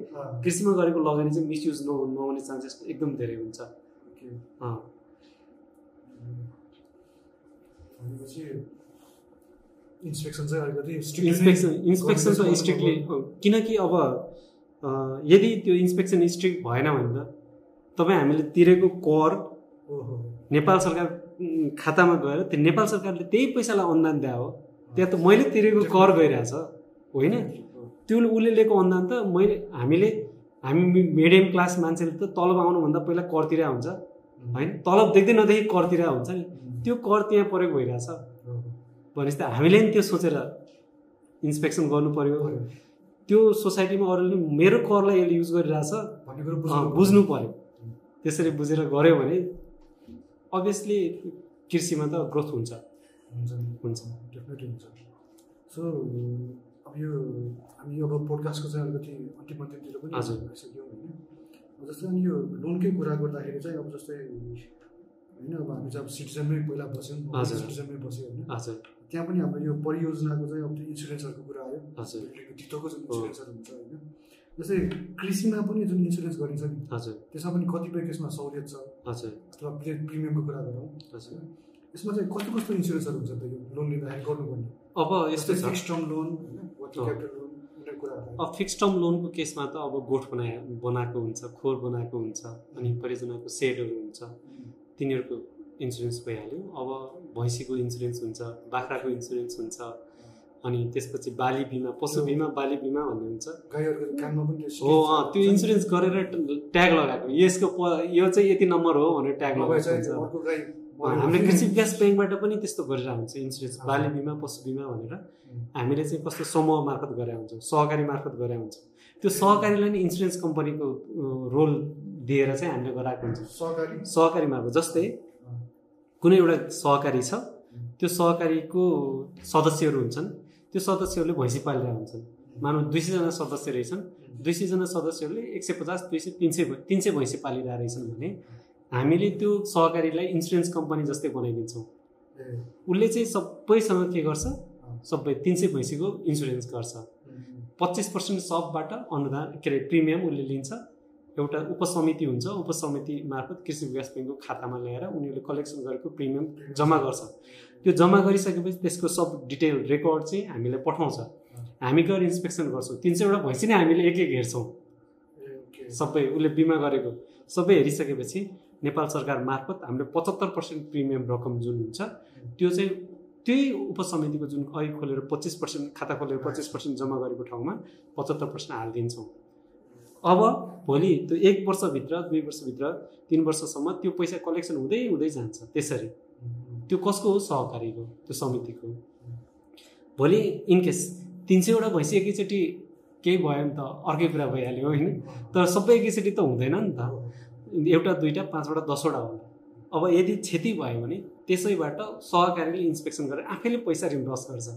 कृषिमा गरेको लगानी चाहिँ मिसयुज नहु नहुने चान्सेस एकदम धेरै हुन्छ। भनेपछि इन्सपेक्सन चाहिँ अलिकति इन्सपेक्सन इन्सपेक्सन त स्ट्रिक्टली किनकि अब यदि त्यो इन्सपेक्सन स्ट्रिक्ट भएन भने त तपाईँ हामीले तिरेको कर नेपाल सरकार खातामा गएर त्यो नेपाल सरकारले त्यही पैसालाई अनुदान दिए हो त्यहाँ त मैले तिरेको कर गइरहेछ होइन? त्यो उसले लिएको अनुदान त मैले हामीले हामी मिडियम क्लास मान्छेले त तलब आउनुभन्दा पहिला कर तिरा हुन्छ होइन? तलब देख्दै नदेखि कर तिरा हुन्छ नि। त्यो कर त्यहाँ प्रयोग भइरहेछ। भनेपछि त हामीले नि त्यो सोचेर इन्सपेक्सन गर्नु पर्यो। त्यो सोसाइटीमा अरूले मेरो करलाई यसले युज गरिरहेछ। भन्ने कुरो बुझ्नु पर्यो। त्यसरी बुझेर गऱ्यो भने अभियसली कृषिमा त ग्रोथ हुन्छ। हुन्छ। हुन्छ। डेफिनेटली हुन्छ। सो अब यो हामी अब पोडकास्टको चाहिँ अलिकति अन्तिम अन्तिमतिर पनि हजुर। आइसक्यौँ होइन। जस्तै अनि यो लोनकै कुरा गर्दाखेरि चाहिँ अब जस्तै होइन अब हामी चाहिँ अब सिटिजनमै पहिला बस्यौँ। सिटिजनमै बस्यो होइन। हजुर। त्यहाँ पनि हाम्रो यो परियोजनाको चाहिँ अब त्यो इन्सुरेन्सहरूको कुरा आयो। हजुर। धितोको जुन इन्सुरेन्सहरू हुन्छ होइन। जस्तै कृषिमा पनि जुन इन्सुरेन्स गरिन्छ नि हजुर। त्यसमा पनि कतिपय केसमा सहुलियत छ। हजुर। अथवा प्रि- प्रिमियमको कुरा गरौँ। हजुर। यसमा चाहिँ कस्तो कस्तो इन्सुरेन्सहरू हुन्छ त यो लोन लिँदाखेरि गर्नुपर्ने? अब यस्तो छ। फिक्स टर्म लोन अब फिक्स टर्म लोनको केसमा त अब गोठ बनाए बनाएको हुन्छ खोर बनाएको हुन्छ अनि परियोजनाको सेडहरू हुन्छ। तिनीहरूको इन्सुरेन्स भइहाल्यो। अब भैँसीको इन्सुरेन्स हुन्छ बाख्राको इन्सुरेन्स हुन्छ अनि त्यसपछि बाली बिमा पशु बिमा बाली बिमा भन्ने हुन्छ। हो अँ, त्यो इन्सुरेन्स गरेर ट्याग लगाएको। यसको प यो चाहिँ यति नम्बर हो भनेर ट्याग लगाएको हुन्छ। हामीले कृषि विकास ब्याङ्कबाट पनि त्यस्तो गरेर हुन्छ इन्सुरेन्स। बाली बिमा पशु बिमा भनेर हामीले चाहिँ कस्तो समूह मार्फत गरे हुन्छौँ सहकारी मार्फत गरे हुन्छौँ। त्यो सहकारीलाई नै इन्सुरेन्स कम्पनीको रोल दिएर चाहिँ हामीले गराएको हुन्छ। सहकारी? सहकारी मार्फत जस्तै कुनै एउटा सहकारी छ त्यो सहकारीको सदस्यहरू हुन्छन्। त्यो सदस्यहरूले भैँसी पालिरहेका हुन्छन् मानव दुई सयजना सदस्य रहेछन्। दुई सयजना सदस्यहरूले एक सय पचास दुई सय तिन सय तिन सय भैँसी पालिरहेका रहेछन् भने हामीले त्यो सहकारीलाई इन्सुरेन्स कम्पनी जस्तै बनाइदिन्छौँ। उसले चाहिँ सबैसँग के गर्छ? सबै तिन सय भैँसीको इन्सुरेन्स गर्छ। पच्चिस पर्सेन्ट सबबाट अनुदान के अरे प्रिमियम उसले लिन्छ। एउटा उपसमिति हुन्छ। उपसमिति मार्फत कृषि विकास ब्याङ्कको खातामा ल्याएर उनीहरूले कलेक्सन गरेको प्रिमियम जम्मा गर्छ। त्यो जम्मा गरिसकेपछि त्यसको सब डिटेल रेकर्ड चाहिँ हामीलाई पठाउँछ। हामी गएर इन्सपेक्सन गर्छौँ। तिन सयवटा भैँसी नै हामीले एक एक हेर्छौँ। सबै उसले बिमा गरेको। सबै हेरिसकेपछि नेपाल सरकार मार्फत हामीले पचहत्तर पर्सेन्ट प्रिमियम रकम जुन हुन्छ त्यो चाहिँ त्यही उपसमितिको जुन ऐ खोलेर पच्चिस पर्सेन्ट खाता खोलेर पच्चिस पर्सेन्ट जम्मा गरेको ठाउँमा पचहत्तर पर्सेन्ट हालिदिन्छौँ। अब भोलि त्यो एक वर्षभित्र दुई वर्षभित्र तिन वर्षसम्म त्यो पैसा कलेक्सन हुँदै हुँदै जान्छ त्यसरी। त्यो कसको हो सहकारीको? त्यो समितिको। भोलि इनकेस तिन सयवटा भैँसी एकैचोटि केही भयो भने त अर्कै कुरा भइहाल्यो होइन? तर सबै एकैचोटि त हुँदैन नि त। एउटा दुईवटा पाँचवटा दसवटा होला। अब यदि क्षति भयो भने त्यसैबाट सहकारीले इन्सपेक्सन गरेर आफैले पैसा रिम्बर्स गर्छ।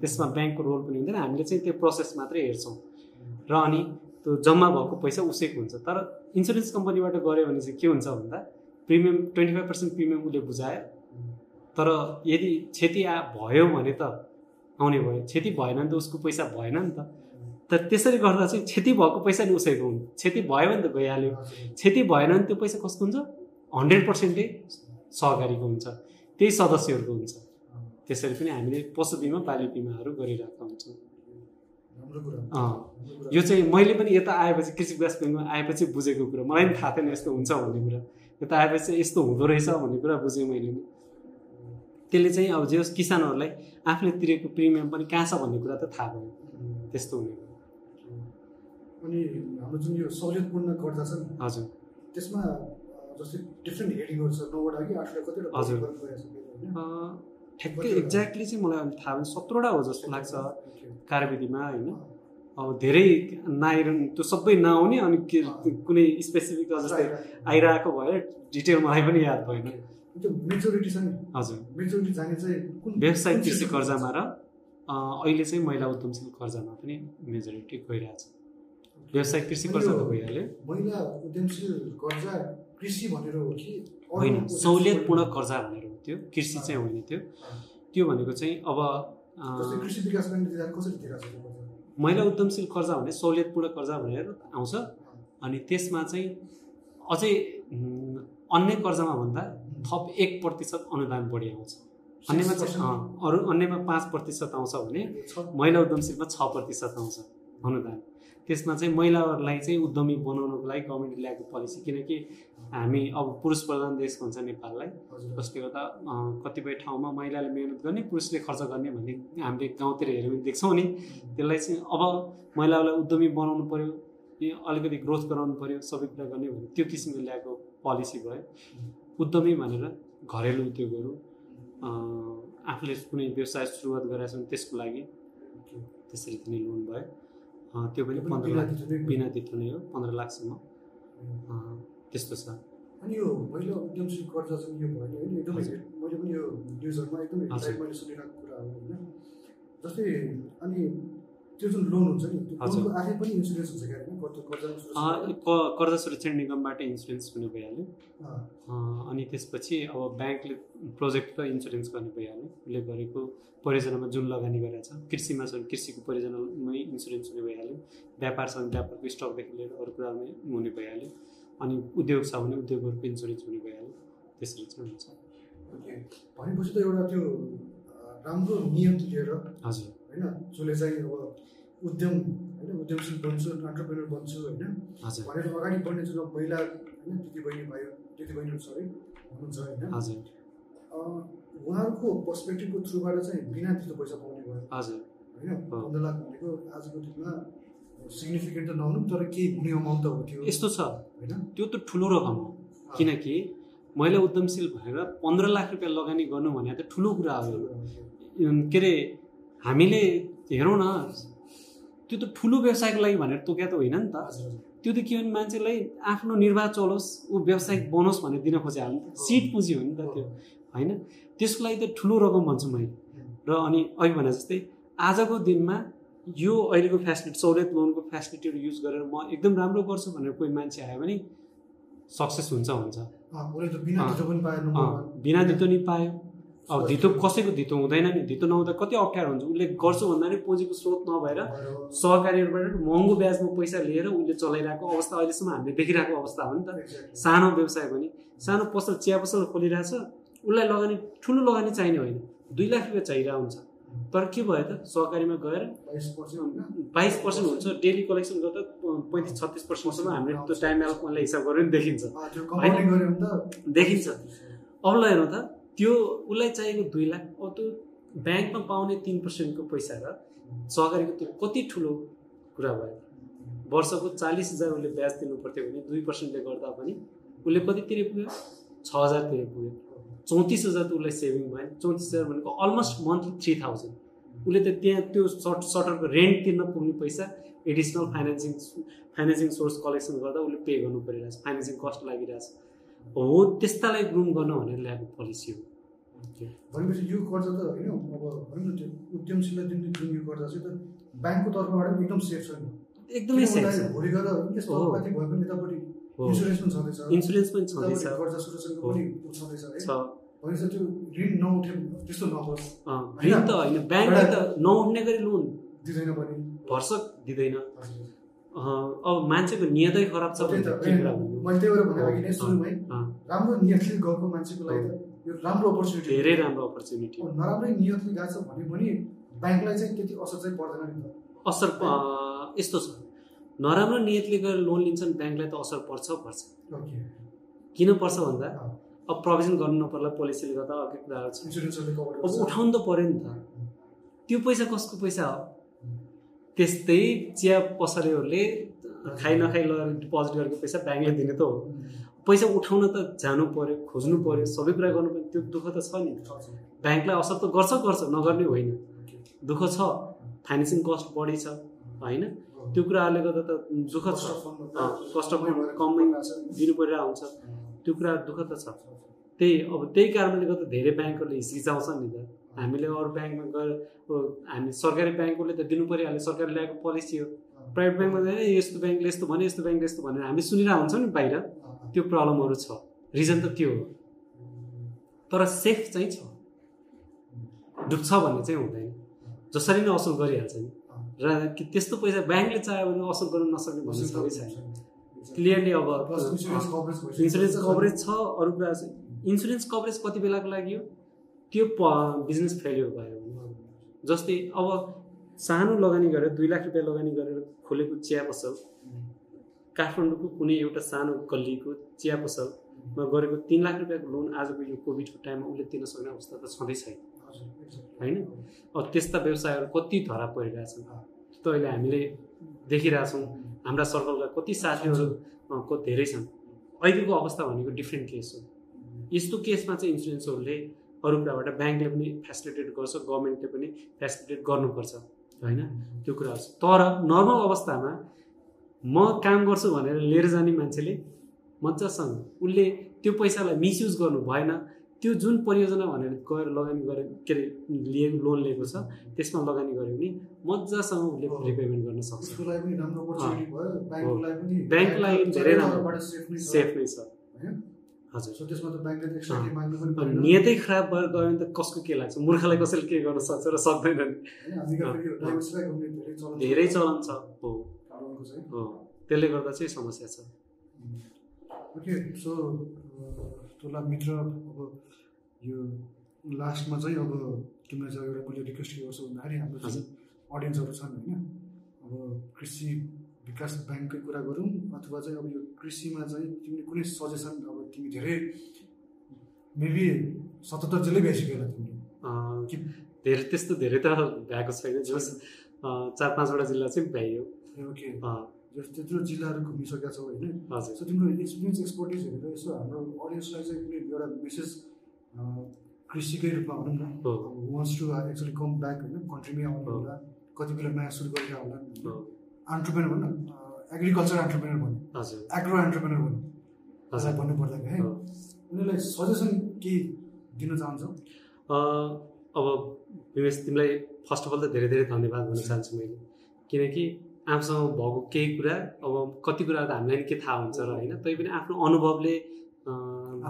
त्यसमा ब्याङ्कको रोल पनि हुँदैन। हामीले चाहिँ त्यो प्रोसेस मात्रै हेर्छौँ। र अनि त्यो जम्मा भएको पैसा उसैको हुन्छ। तर इन्सुरेन्स कम्पनीबाट गऱ्यो भने चाहिँ के हुन्छ भन्दा premium twenty five percent premium उसले बुझायो। तर यदि क्षति आ भयो भने त आउने भयो। क्षति भएन भने त उसको पैसा भएन नि त। तर त्यसरी गर्दा चाहिँ क्षति भएको पैसा नि उसैको हुन्छ क्षति भयो भने त गइहाल्यो। क्षति भएन भने त्यो पैसा कसको हुन्छ? हन्ड्रेड पर्सेन्टै सहकारीको हुन्छ। त्यही सदस्यहरूको हुन्छ। त्यसरी पनि हामीले पशु बिमा बाली बिमाहरू गरिरहेका हुन्छौँ राम्रो कुरा अँ। राम्रो कुरा। यो चाहिँ मैले पनि यता आएपछि कृषि विकास ब्याङ्कमा आएपछि बुझेको कुरा। मलाई पनि थाहा थिएन यस्तो हुन्छ भन्ने कुरा। यता आएपछि चाहिँ यस्तो हुँदो रहेछ भन्ने कुरा बुझेँ मैले पनि त्यसले चाहिँ अब जे होस् किसानहरूलाई आफूले तिरेको प्रिमियम पनि कहाँ छ भन्ने कुरा त थाहा भयो। त्यस्तो हुने। अनि हाम्रो जुन यो सहुलियतपूर्ण कर्जा छ नि हजुर। त्यसमा जस्तै डिफ्रेन्ट हेडिङहरू छ। नौवटा कि आठवटा कतिवटा हजुर। ठ्याक्कै एक्ज्याक्टली चाहिँ मलाई अहिले थाहा भएन सत्रवटा हो जस्तो लाग्छ। कार्यविधिमा होइन? अब धेरै नाइरन त्यो सबै नआउने अनि के कुनै स्पेसिफिक जस्तै आइरहेको भएर डिटेल मलाई पनि याद भएन। हजुर। व्यवसायिक कृषि कर्जामा र अहिले चाहिँ महिला उद्यमशील कर्जामा पनि मेजोरिटी गइरहेछ। व्यवसायिक कृषि कर्जा त भइहाल्यो। महिला उद्यमशील कर्जा कृषि भनेर हो कि होइन सहुलियतपूर्ण कर्जा? भनेर। त्यो कृषि चाहिँ होइन त्यो त्यो भनेको चाहिँ अब? महिला उद्यमशील कर्जा भने सहुलियतपूर्ण कर्जा भनेर आउँछ। अनि त्यसमा चाहिँ अझै अन्य कर्जामा भन्दा थप एक प्रतिशत अनुदान बढी आउँछ। अन्यमा चाहिँ अरू अन्यमा पाँच प्रतिशत आउँछ भने महिला उद्यमशीलमा छ प्रतिशत आउँछ अनुदान। त्यसमा चाहिँ महिलाहरूलाई चाहिँ उद्यमी बनाउनको लागि गभर्मेन्टले ल्याएको पोलिसी किनकि हामी अब पुरुष प्रधान देश भन्छ नेपाललाई। जसले गर्दा कतिपय ठाउँमा महिलाले मेहनत गर्ने पुरुषले खर्च गर्ने भन्ने हामीले गाउँतिर हेऱ्यो भने देख्छौँ नि। त्यसलाई चाहिँ अब महिलालाई उद्यमी बनाउनु पऱ्यो अलिकति ग्रोथ गराउनु पऱ्यो सबै कुरा गर्ने भने त्यो किसिमले ल्याएको पोलिसी भयो। उद्यमी भनेर घरेलु उद्योगहरू आफूले कुनै व्यवसाय सुरुवात गरेका छन् त्यसको लागि। त्यसरी दिने लोन भयो। त्यो पनि पन्ध्र बिना लाख बिना तिथो नै हो पन्ध्र लाखसम्म। त्यस्तो छ। अनि यो महिला उद्यमशील कर्जा चाहिँ यो भयो होइन एकदमै। मैले पनि यो न्युजहरूमा एकदमै मैले सुनिरहेको कुरा हो होइन। जस्तै अनि त्यो जुन लोन हुन्छ नि त्यो आफै पनि इन्सुरेन्स हुन्छ क्या होइन? कर्जा सुरक्षा निगमबाट इन्सुरेन्स हुने भइहाल्यो। अनि त्यसपछि अब ब्याङ्कले प्रोजेक्टको इन्सुरेन्स गर्ने भइहाल्यो। उसले गरेको परियोजनामा जुन लगानी गरेको छ कृषिमा कृषिको परियोजनामै इन्सुरेन्स हुने भइहाल्यो। व्यापार छ भने व्यापारको स्टकदेखि लिएर अरू कुरामै हुने भइहाल्यो। अनि उद्योग छ भने उद्योगहरूको इन्सुरेन्स हुने भइहाल्यो। त्यसरी चाहिँ हुन्छ। भनेपछि त एउटा त्यो राम्रो नियत लिएर हजुर। होइन जसले चाहिँ अब उद्यम होइन उद्यमशील बन्छु अन्टरप्रेनर बन्छु होइन। भनेर अगाडि बढ्ने जुन महिला होइन दिदीबहिनी भयो दिदीबहिनीहरू सबै हुनुहुन्छ होइन। उहाँहरूको पर्सपेक्टिभको थ्रुबाट चाहिँ बिना त्यस्तो पैसा पाउने भयो। होइन। पन्ध्र लाख भनेको आजको दिनमा सिग्निफिकेन्ट त नहुनु तर केही हुने अमाउन्ट त हो त्यो। यस्तो छ। होइन? त्यो त ठुलो रकम हो। किनकि महिला उद्यमशील भनेर पन्ध्र लाख रुपियाँ लगानी गर्नु भने त ठुलो कुरा हो। के अरे हामीले हेरौँ न त्यो त ठुलो व्यवसायको लागि भनेर तोक्या त होइन नि त। त्यो त के भने मान्छेलाई आफ्नो निर्वाह चलोस् ऊ व्यावसायिक बनोस् भनेर दिन खोजे हो नि त सिट पुँजी हो नि त त्यो। होइन? त्यसको लागि त ठुलो रकम भन्छु मैले। र अनि अघि भने जस्तै आजको दिनमा यो अहिलेको फेसिलिटी सहुलियत लोनको फेसिलिटीहरू युज गरेर म एकदम राम्रो गर्छु भनेर कोही मान्छे आयो भने सक्सेस हुन्छ हुन्छ। बिना धितो नि पायो। अब धितो कसैको धितो हुँदैन नि धितो नहुँदा कति अप्ठ्यारो हुन्छ। उसले गर्छु भन्दा नि पुँजीको स्रोत नभएर भएर- सहकारीहरूबाट महँगो ब्याजमा पैसा लिएर उसले चलाइरहेको अवस्था अहिलेसम्म हामीले देखिरहेको अवस्था हो नि त. सानो व्यवसाय पनि। सानो पसल चिया पसल खोलिरहेछ उसलाई लगानी ठुलो लगानी चाहिने होइन। दुई लाख रुपियाँ चाहिरहेको हुन्छ। तर के भयो त? सहकारीमा गएर बाइस पर्सेन्ट हुन्छ। डेली कलेक्सन गर्दा पैँतिस छत्तिस पर्सेन्टसम्म हामीले त्यो टाइम एल्कोहललाई हिसाब गरेर पनि देखिन्छ। भने देखिन्छ। अब ल हेर्नु त। त्यो उसलाई चाहिएको दुई लाख अब त्यो ब्याङ्कमा पाउने तिन पर्सेन्टको पैसा र सहकारीको त्यो कति ठुलो कुरा भयो। वर्षको चालिस हजार उसले ब्याज तिर्नु पर्थ्यो भने दुई पर्सेन्टले गर्दा पनि उसले कतितिर पुग्यो? छ हजारतिर पुग्यो। चौतिस हजार त उसलाई सेभिङ भयो। चौतिस हजार भनेको अलमोस्ट मन्थली थ्री थाउजन्ड उसले त त्यहाँ त्यो सर्ट सटरको रेन्ट तिर्न पुग्ने पैसा additional financing financing source collection गर्दा उसले पे गर्नु परिरहेछ। फाइनेन्सिङ कस्ट लागिरहेछ। हो त्यस्तालाई ग्रुम गर्न भनेर ल्याएको पोलिसी हो। भनेपछि यो कर्जा त होइन अब भनौँ न त्यो उद्यमशीलता जुन जुन यो कर्जा चाहिँ त ब्याङ्कको तर्फबाट पनि एकदम सेफ छ नि एकदमै सेफ छ। भोलि गएर यस्तो हो। अपवादी भयो भने यतापट्टि इन्सुरेन्स पनि छँदैछ। इन्सुरेन्स पनि छँदैछ। कर्जा सुरक्षाको। पनि छँदैछ है। छ। भनेपछि त्यो ऋण नउठे त्यस्तो नहोस्। ऋण त होइन ब्याङ्कले त नउठ्ने गरी लोन दिँदैन पनि। भर्सक दिँदैन। अब मान्छेको नियतै खराब छ भने त। के कुरा भन्नु? मैले त्यही भएर भने अघि नै सुरुमै राम्रो नियतले गएको मान्छेको लागि त यो राम्रो अपर्च्युनिटी धेरै राम्रो अपर्च्युनिटी नराम्रै नियतले गएको छ भने पनि ब्याङ्कलाई चाहिँ त्यति असर चाहिँ पर्दैन नि त। असर यस्तो छ। नराम्रो नियतले गरेर लोन लिन्छन् ब्याङ्कलाई त असर पर्छ पर्छ। किन पर्छ भन्दा। अब प्रोभिजन गर्नु नपर्ला पोलिसीले गर्दा अर्कै कुराहरू छ। अब उठाउनु त पऱ्यो नि त। त्यो पैसा कसको पैसा हो? त्यस्तै चिया पसलेहरूले खाइ नखाइ लगेर डिपोजिट गरेको पैसा ब्याङ्कले दिने त हो। पैसा उठाउन त जानु पऱ्यो खोज्नु पऱ्यो सबै कुरा गर्नु पऱ्यो त्यो दुःख त छ नि। ब्याङ्कलाई असर त गर्छ गर्छ नगर्ने होइन। दुःख छ फाइनेन्सिङ कस्ट बढी छ होइन? त्यो कुराहरूले गर्दा त दुःख छ। कस्ट अफ कमै दिनु परिरहेको हुन्छ। त्यो कुरा दुःख त छ। त्यही अब त्यही कारणले गर्दा धेरै ब्याङ्कहरूले हिचकिचाउँछ नि त। हामीले अरू ब्याङ्कमा गएर हामी सरकारी ब्याङ्कहरूले त दिनु परिहाल्यो सरकारले ल्याएको पोलिसी हो। प्राइभेट ब्याङ्कमा "ए, यस्तो ब्याङ्कले यस्तो भन्यो यस्तो ब्याङ्कले यस्तो भनेर हामी सुनिरहेको हुन्छौँ नि बाहिर। त्यो प्रब्लमहरू छ। रिजन त त्यो हो? तर सेफ चाहिँ छ। डुब्छ भन्ने चाहिँ हुँदैन। जसरी नै असुल गरिहाल्छ नि। र त्यस्तो पैसा ब्याङ्कले चाह्यो भने असुल गर्न नसक्ने भन्ने सबै छैन। क्लियरली अब इन्सुरेन्स कभरेज छ अरू कुरा इन्सुरेन्स कभरेज कति बेलाको लागि हो? त्यो बिजनेस फेलियर भयो। भने जस्तै अब सानो लगानी गरेर दुई लाख रुपियाँ लगानी गरेर खोलेको चिया पसल। काठमाडौँको कुनै एउटा सानो गल्लीको चिया पसलमा गरेको तिन लाख रुपियाँको लोन आजको यो कोभिडको टाइममा उसले तिर्न सक्ने अवस्था त छँदै छैन। होइन? अब त्यस्ता व्यवसायहरू कति धरा परिरहेछन् त अहिले हामीले देखिरहेछौँ हाम्रा सर्कलका कति साथीहरू धेरै छन्। अहिलेको अवस्था भनेको डिफ्रेन्ट केस हो। यस्तो केसमा चाहिँ इन्सुरेन्सहरूले अरू कुराबाट ब्याङ्कले पनि फेसिलिटेट गर्छ गभर्मेन्टले पनि फेसिलिटेट गर्नुपर्छ। होइन त्यो कुराहरू छ तर नर्मल अवस्थामा म काम गर्छु भनेर लिएर जाने मान्छेले मजासँग उसले त्यो पैसालाई मिसयुज गर्नु भएन त्यो जुन परियोजना भनेर गएर लगानी गरे के अरे लिएको लोन लिएको छ त्यसमा लगानी गऱ्यो भने मजासँग उसले। रिपेमेन्ट गर्न सक्छ ब्याङ्कको लागि पनि धेरै राम्रो। सेफ नै छ? हजुर सो त्यसमा त ब्याङ्कले त एक्स्ट्रा अँ। केही माग्नु पनि अब परेन। नियतै खराब भएर गयो भने त कसको के लाग्छ? मूर्खलाई कसैले के गर्न सक्छ र सक्दैन नि। धेरै चलन छ। हो। हो। त्यसले गर्दा चाहिँ समस्या छ। ओके सो तोला मित्र अब यो लास्टमा चाहिँ अब तिमीलाई चाहिँ एउटा मैले रिक्वेस्ट के गर्छु भन्दाखेरि हाम्रो अडियन्सहरू छन् होइन? अब कृषि विकास ब्याङ्ककै कुरा गरौँ अथवा चाहिँ अब यो कृषिमा चाहिँ तिमीले कुनै सजेसन अब तिमी धेरै मेबी सतहत्तर जेलै भ्याइसक्यो होला तिमीले। धेरै त्यस्तो धेरै त भ्याएको छैन जस चार पाँचवटा जिल्ला चाहिँ भ्याइयो ओके। त्यत्रो जिल्लाहरू घुमिसकेका छौ होइन? हजुर। सो तिम्रो एक्सपिरियन्स एक्सपर्टिज हेरेर यसो हाम्रो अडियन्सलाई चाहिँ कुनै एउटा मेसेज कृषिकै रूपमा भनौँ न। हो। Wants to actually come back होइन? कन्ट्रीमै आउनु। होला कति बेला नयाँ सुरु गरेर होला अन्टरप्रेनर भनौँ एग्रिकल्चर अन्टरप्रेनर भनौँ हजुर। एग्रो अन्टरप्रेनर भनौँ हजुर। भन्नुपर्दाखेरि है? हो। उनीहरूलाई सजेसन के दिन चाहन्छौ? अब विमेश तिमीलाई फर्स्ट अफ अल त धेरै धेरै धन्यवाद भन्न चाहन्छु मैले। किनकि आफूसँग भएको केही कुरा अब कति कुरा त हामीलाई नि के थाहा हुन्छ र होइन तैपनि आफ्नो अनुभवले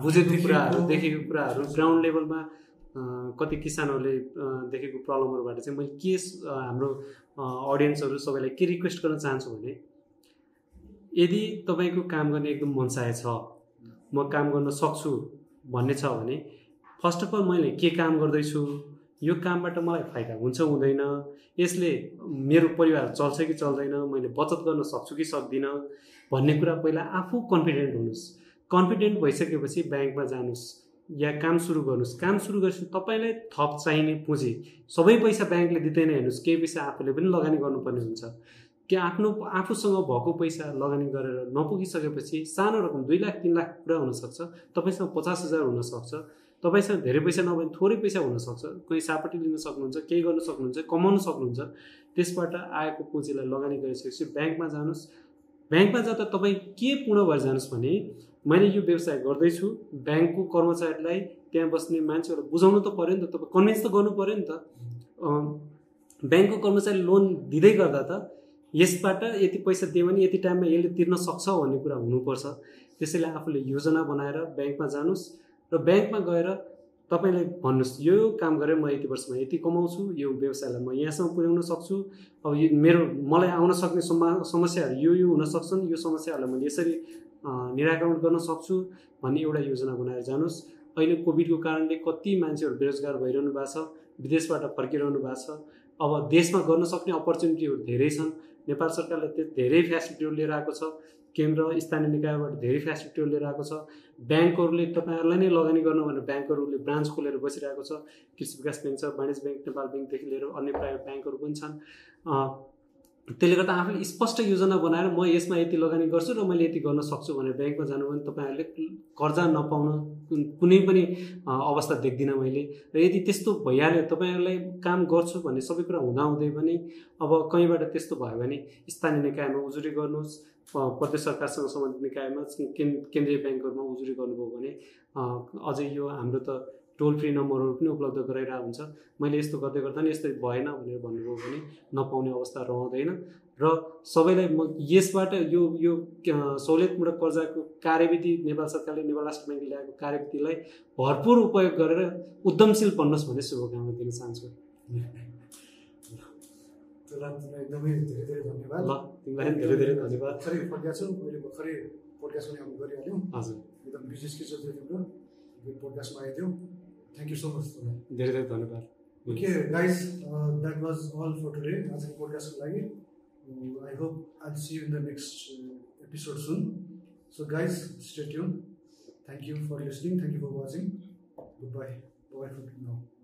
बुझेको कुराहरू देखेको कुराहरू। ग्राउन्ड लेभलमा कति किसानहरूले देखेको प्रब्लमहरूबाट चाहिँ मैले के हाम्रो अडियन्सहरू सबैलाई के रिक्वेस्ट गर्न चाहन्छु भने यदि तपाईँको काम गर्ने एकदम मनसाय छ म काम गर्न सक्छु भन्ने छ भने फर्स्ट अफ अल मैले के काम गर्दैछु यो कामबाट मलाई फाइदा हुन्छ हुँदैन यसले मेरो परिवार चल्छ कि चल्दैन मैले बचत गर्न सक्छु कि सक्दिनँ भन्ने कुरा पहिला आफू कन्फिडेन्ट हुनुहोस्। कन्फिडेन्ट भइसकेपछि ब्याङ्कमा जानुहोस्। या काम सुरु गर्नुहोस्। काम सुरु गरेपछि तपाईँलाई थप चाहिने पुँजी सबै पैसा ब्याङ्कले दिँदैन हेर्नुहोस्। केही पैसा आफूले पनि लगानी गर्नुपर्ने हुन्छ। कि आफ्नो आफूसँग भएको पैसा लगानी गरेर नपुगिसकेपछि सानो रकम दुई लाख तिन लाख पुरा हुनसक्छ। तपाईँसँग पचास हजार हुनसक्छ। तपाईँसँग धेरै पैसा नभए थोरै पैसा हुनसक्छ। कोही सापट्टि लिन सक्नुहुन्छ केही गर्न सक्नुहुन्छ कमाउन सक्नुहुन्छ। त्यसबाट आएको पुँजीलाई लगानी गरिसकेपछि ब्याङ्कमा जानुहोस्। ब्याङ्कमा जाँदा तपाईँ के पूर्ण भएर जानुहोस् भने मैले यो व्यवसाय गर्दैछु। ब्याङ्कको कर्मचारीलाई त्यहाँ बस्ने मान्छेहरूलाई बुझाउनु त पऱ्यो नि त तपाईँ कन्भिन्स त गर्नु पऱ्यो नि त। ब्याङ्कको कर्मचारी लोन दिँदै गर्दा त यसबाट यति पैसा दियो भने यति टाइममा यसले तिर्न सक्छ भन्ने कुरा हुनुपर्छ। त्यसैले आफूले योजना बनाएर ब्याङ्कमा जानुहोस् र ब्याङ्कमा गएर तपाईँले भन्नुहोस् यो काम गरेर म यति वर्षमा यति कमाउँछु यो व्यवसायलाई म यहाँसम्म पुर्याउन सक्छु। अब यो मेरो मलाई आउन सक्ने समा समस्याहरू यो यो हुन सक्छन् यो समस्याहरूलाई मैले यसरी निराकरण गर्न सक्छु भन्ने एउटा योजना बनाएर जानुहोस्। अहिले कोभिडको कारणले कति मान्छेहरू बेरोजगार भइरहनु भएको छ विदेशबाट फर्किरहनु भएको छ। अब देशमा गर्न सक्ने अपर्च्युनिटीहरू धेरै छन्। नेपाल सरकारले त्यो धेरै फेसिलिटीहरू लिएर आएको छ। केन्द्र स्थानीय निकायबाट धेरै फेसिलिटीहरू लिएर आएको छ। ब्याङ्कहरूले तपाईँहरूलाई नै लगानी गर्नु भनेर ब्याङ्कहरूले ब्रान्च खोलेर बसिरहेको छ। कृषि विकास ब्याङ्क छ वाणिज्य ब्याङ्क नेपाल ब्याङ्कदेखि लिएर अन्य प्राइभेट ब्याङ्कहरू पनि छन्। त्यसले गर्दा आफूले स्पष्ट योजना बनाएर म यसमा यति लगानी गर्छु र मैले यति गर्न सक्छु भनेर ब्याङ्कमा जानु भने तपाईँहरूले कर्जा नपाउन कुन- पनि अवस्था देख्दिनँ मैले। र यदि त्यस्तो भइहाल्यो तपाईँहरूलाई काम गर्छु भन्ने सबै कुरा हुँदाहुँदै पनि अब कहीँबाट त्यस्तो भयो भने स्थानीय निकायमा उजुरी गर्नुहोस् प्रदेश सरकारसँग सम्बन्धित निकायमा केन् केन्द्रीय ब्याङ्कहरूमा उजुरी गर्नुभयो भने अझै यो हाम्रो त टोल फ्री नम्बरहरू पनि उपलब्ध गराइरहेको हुन्छ। मैले यस्तो गर्दै गर्दा नि यस्तो भएन भनेर भन्नुभयो भने नपाउने अवस्था रहँदैन। र सबैलाई म यसबाट यो यो सहुलियतमूलक कर्जाको कार्यविधि नेपाल सरकारले नेपाल राष्ट्र ब्याङ्कले ल्याएको कार्यविधिलाई भरपुर उपयोग गरेर उद्यमशील बन्नुहोस् भन्ने शुभकामना दिन चाहन्छु। एकदमै धेरै धेरै धन्यवाद। ल तिमीलाई धेरै धेरै धन्यवाद। भर्खरै फर्किया छौ मैले भर्खरै गरिहाल्यौँ। हजुर। एकदम बिजनेस के चल्थ्यो तिम्रो पोडकास्टमा आइदियो। थ्याङ्क यू सो मच तपाईँलाई धेरै धेरै धन्यवाद okay guys that was all for today आजको पोडकास्टको लागि I hope I see you in the next episode soon so guys stay tuned thank you for listening thank you for watching good bye bye for now